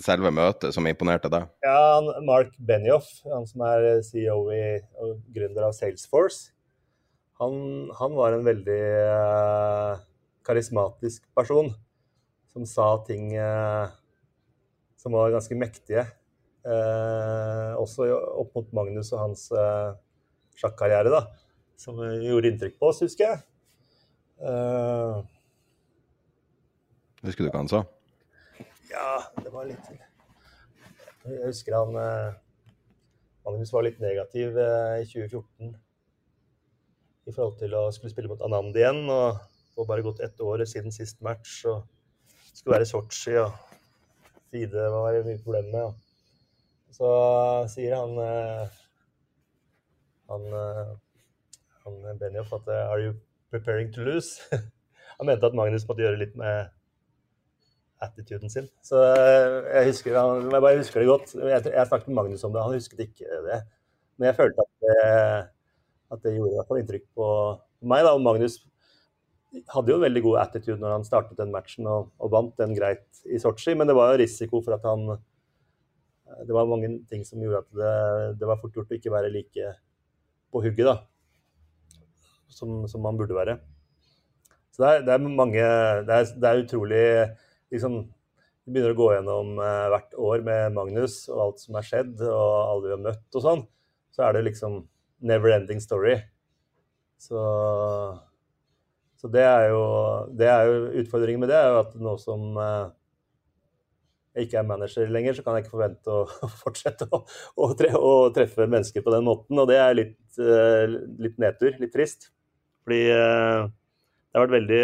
selve møtet som imponerte deg? Ja, Mark Benioff, han som er CEO i, og gründer av Salesforce, han, han var en veldig uh, karismatisk person som sa ting uh, som var ganske mektige. Uh, også opp mot Magnus og hans uh, sjakkarriere, da. Som gjorde inntrykk på oss, husker jeg. Uh, husker du hva han sa? Ja, det var litt Jeg husker han Magnus var litt negativ i 2014 i forhold til å skulle spille mot Anand igjen. Og, og bare gått ett år siden sist match. og Skulle være i Sotsji. og Fide var det mye problemer med. Og så sier han han, han Benjof at Are you preparing to lose? han mente at Magnus måtte gjøre litt med attituden sin. Så jeg husker, han, jeg bare husker det godt. Jeg, jeg snakket med Magnus om det, han husket ikke det. Men jeg følte at det, at det gjorde i hvert fall inntrykk på meg. da, og Magnus hadde jo en veldig god attitude når han startet den matchen og, og vant den greit i Sotsji, men det var jo risiko for at han Det var mange ting som gjorde at det, det var fort gjort å ikke være like på hugget da, som, som man burde være. Så det er, det er mange det er, det er, utrolig liksom, Vi begynner å gå gjennom uh, hvert år med Magnus og alt som har skjedd, og alle vi har møtt og sånn. Så er det liksom never ending story. Så så det er, jo, det er jo utfordringen med det, er jo at nå som eh, jeg ikke er manager lenger, så kan jeg ikke forvente å fortsette å, å, tre, å treffe mennesker på den måten. Og det er litt, eh, litt nedtur, litt trist. Fordi eh, det har vært veldig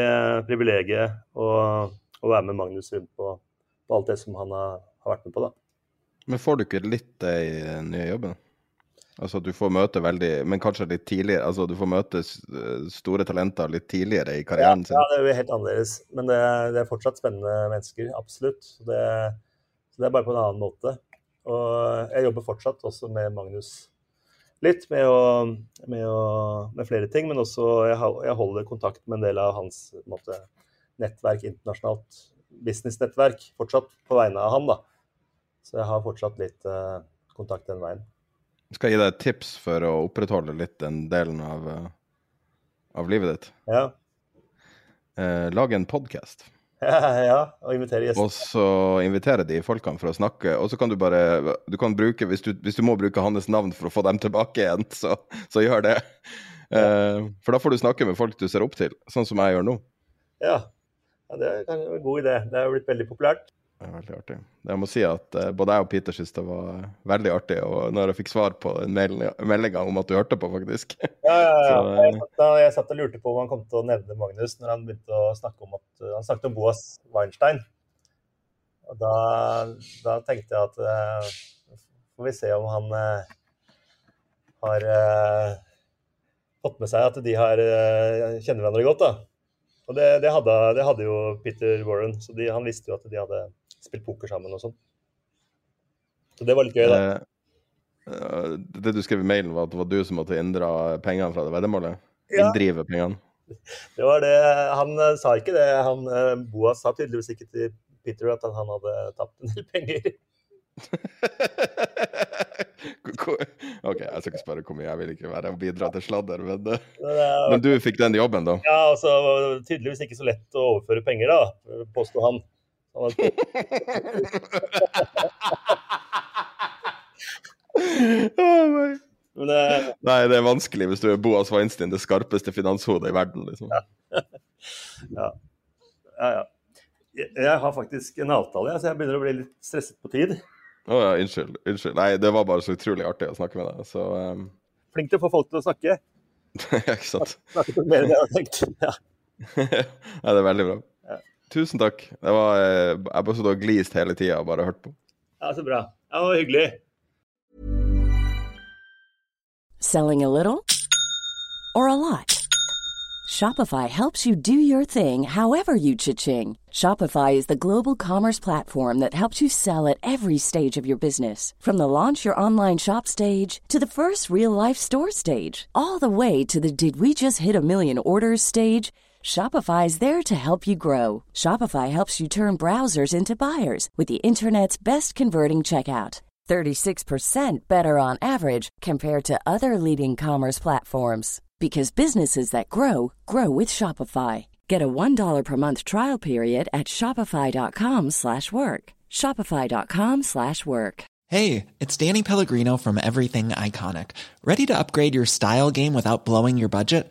privilegiet å, å, være med Magnus rundt på, på, alt det som han har, har vært med på. da. Men får du ikke litt det den nye jobben? Altså du får møte veldig, men kanskje litt tidligere. altså Du får møte store talenter litt tidligere i karrieren sin. Ja, det er jo helt annerledes. Men det, det, er fortsatt spennende mennesker. Absolutt. Det, så det, er bare på en annen måte. Og jeg jobber fortsatt også med Magnus litt, med, å, med, å, med flere ting. Men også jeg, jeg, holder kontakt med en del av hans måte, nettverk, internasjonalt businessnettverk, fortsatt på vegne av han. da. Så jeg har fortsatt litt uh, kontakt den veien. Skal jeg gi deg et tips for å opprettholde litt den delen av, uh, av livet ditt. Ja. Eh, lag en podkast. ja, og invitere gjester. Og så invitere de folkene for å snakke. Og så kan du bare du kan bruke, hvis du, hvis du, må bruke hans navn for å få dem tilbake igjen, så, så gjør det. Ja. Uh, for da får du snakke med folk du ser opp til, sånn som jeg gjør nå. Ja, ja det er en god idé. Det er jo blitt veldig populært. Det er veldig artig. Jeg må si at uh, både jeg og Peter syntes det var veldig artig og når jeg fikk svar på meldinga om at du hørte på, faktisk. Ja, ja, ja. Så, uh, jeg, satt, jeg, satt, og lurte på om han kom til å nevne Magnus når han begynte å snakke om at uh, han snakket om Boas Weinstein. Og da, da tenkte jeg at får vi se om han har fått med seg at de har, kjenner hverandre godt. da. Og det, det, hadde, det, hadde, jo Peter Warren, så de, han visste jo at de hadde spilt poker sammen og sånn. Så det var litt gøy, da. Uh, det du skrev i mailen, var at det var du som måtte inndra pengene fra det veddemålet? Ja. Inndrive pengene? Det var det. Han uh, sa ikke det. Han, uh, Boas sa tydeligvis ikke til Peter at han hadde tapt en del penger. OK, jeg skal ikke spørre hvor mye jeg vil ikke være og bidra til sladder, men, men du fikk den jobben, da? Ja, altså tydeligvis ikke så lett å overføre penger, da, påsto han. Oh, men, det... Nei, det er vanskelig hvis du er Boas Weinstein, det skarpeste finanshodet i verden, liksom. Ja. ja. ja, ja. Jeg har faktisk en avtale, så jeg begynner å bli litt stresset på tid. Å oh, ja, unnskyld. Unnskyld. Nei, det var bare så utrolig artig å snakke med deg, så um... Flink til å få folk til å snakke. ja, ikke sant. Snakke mer enn jeg hadde tenkt. Ja. ja, det er veldig bra. Ja. Tusen takk. Det var, eh, jeg bare så og glist hele tida og bare hørt på. Ja, så bra. Det var hyggelig. Selling a little or a lot? Shopify helps you do your thing however you cha-ching. Shopify is the global commerce platform that helps you sell at every stage of your business. From the launch your online shop stage to the first real life store stage, all the way to the did we just hit a million orders stage. Shopify is there to help you grow. Shopify helps you turn browsers into buyers with the internet's best converting checkout. 36% better on average compared to other leading commerce platforms because businesses that grow grow with Shopify. Get a $1 per month trial period at shopify.com/work. shopify.com/work. Hey, it's Danny Pellegrino from Everything Iconic. Ready to upgrade your style game without blowing your budget?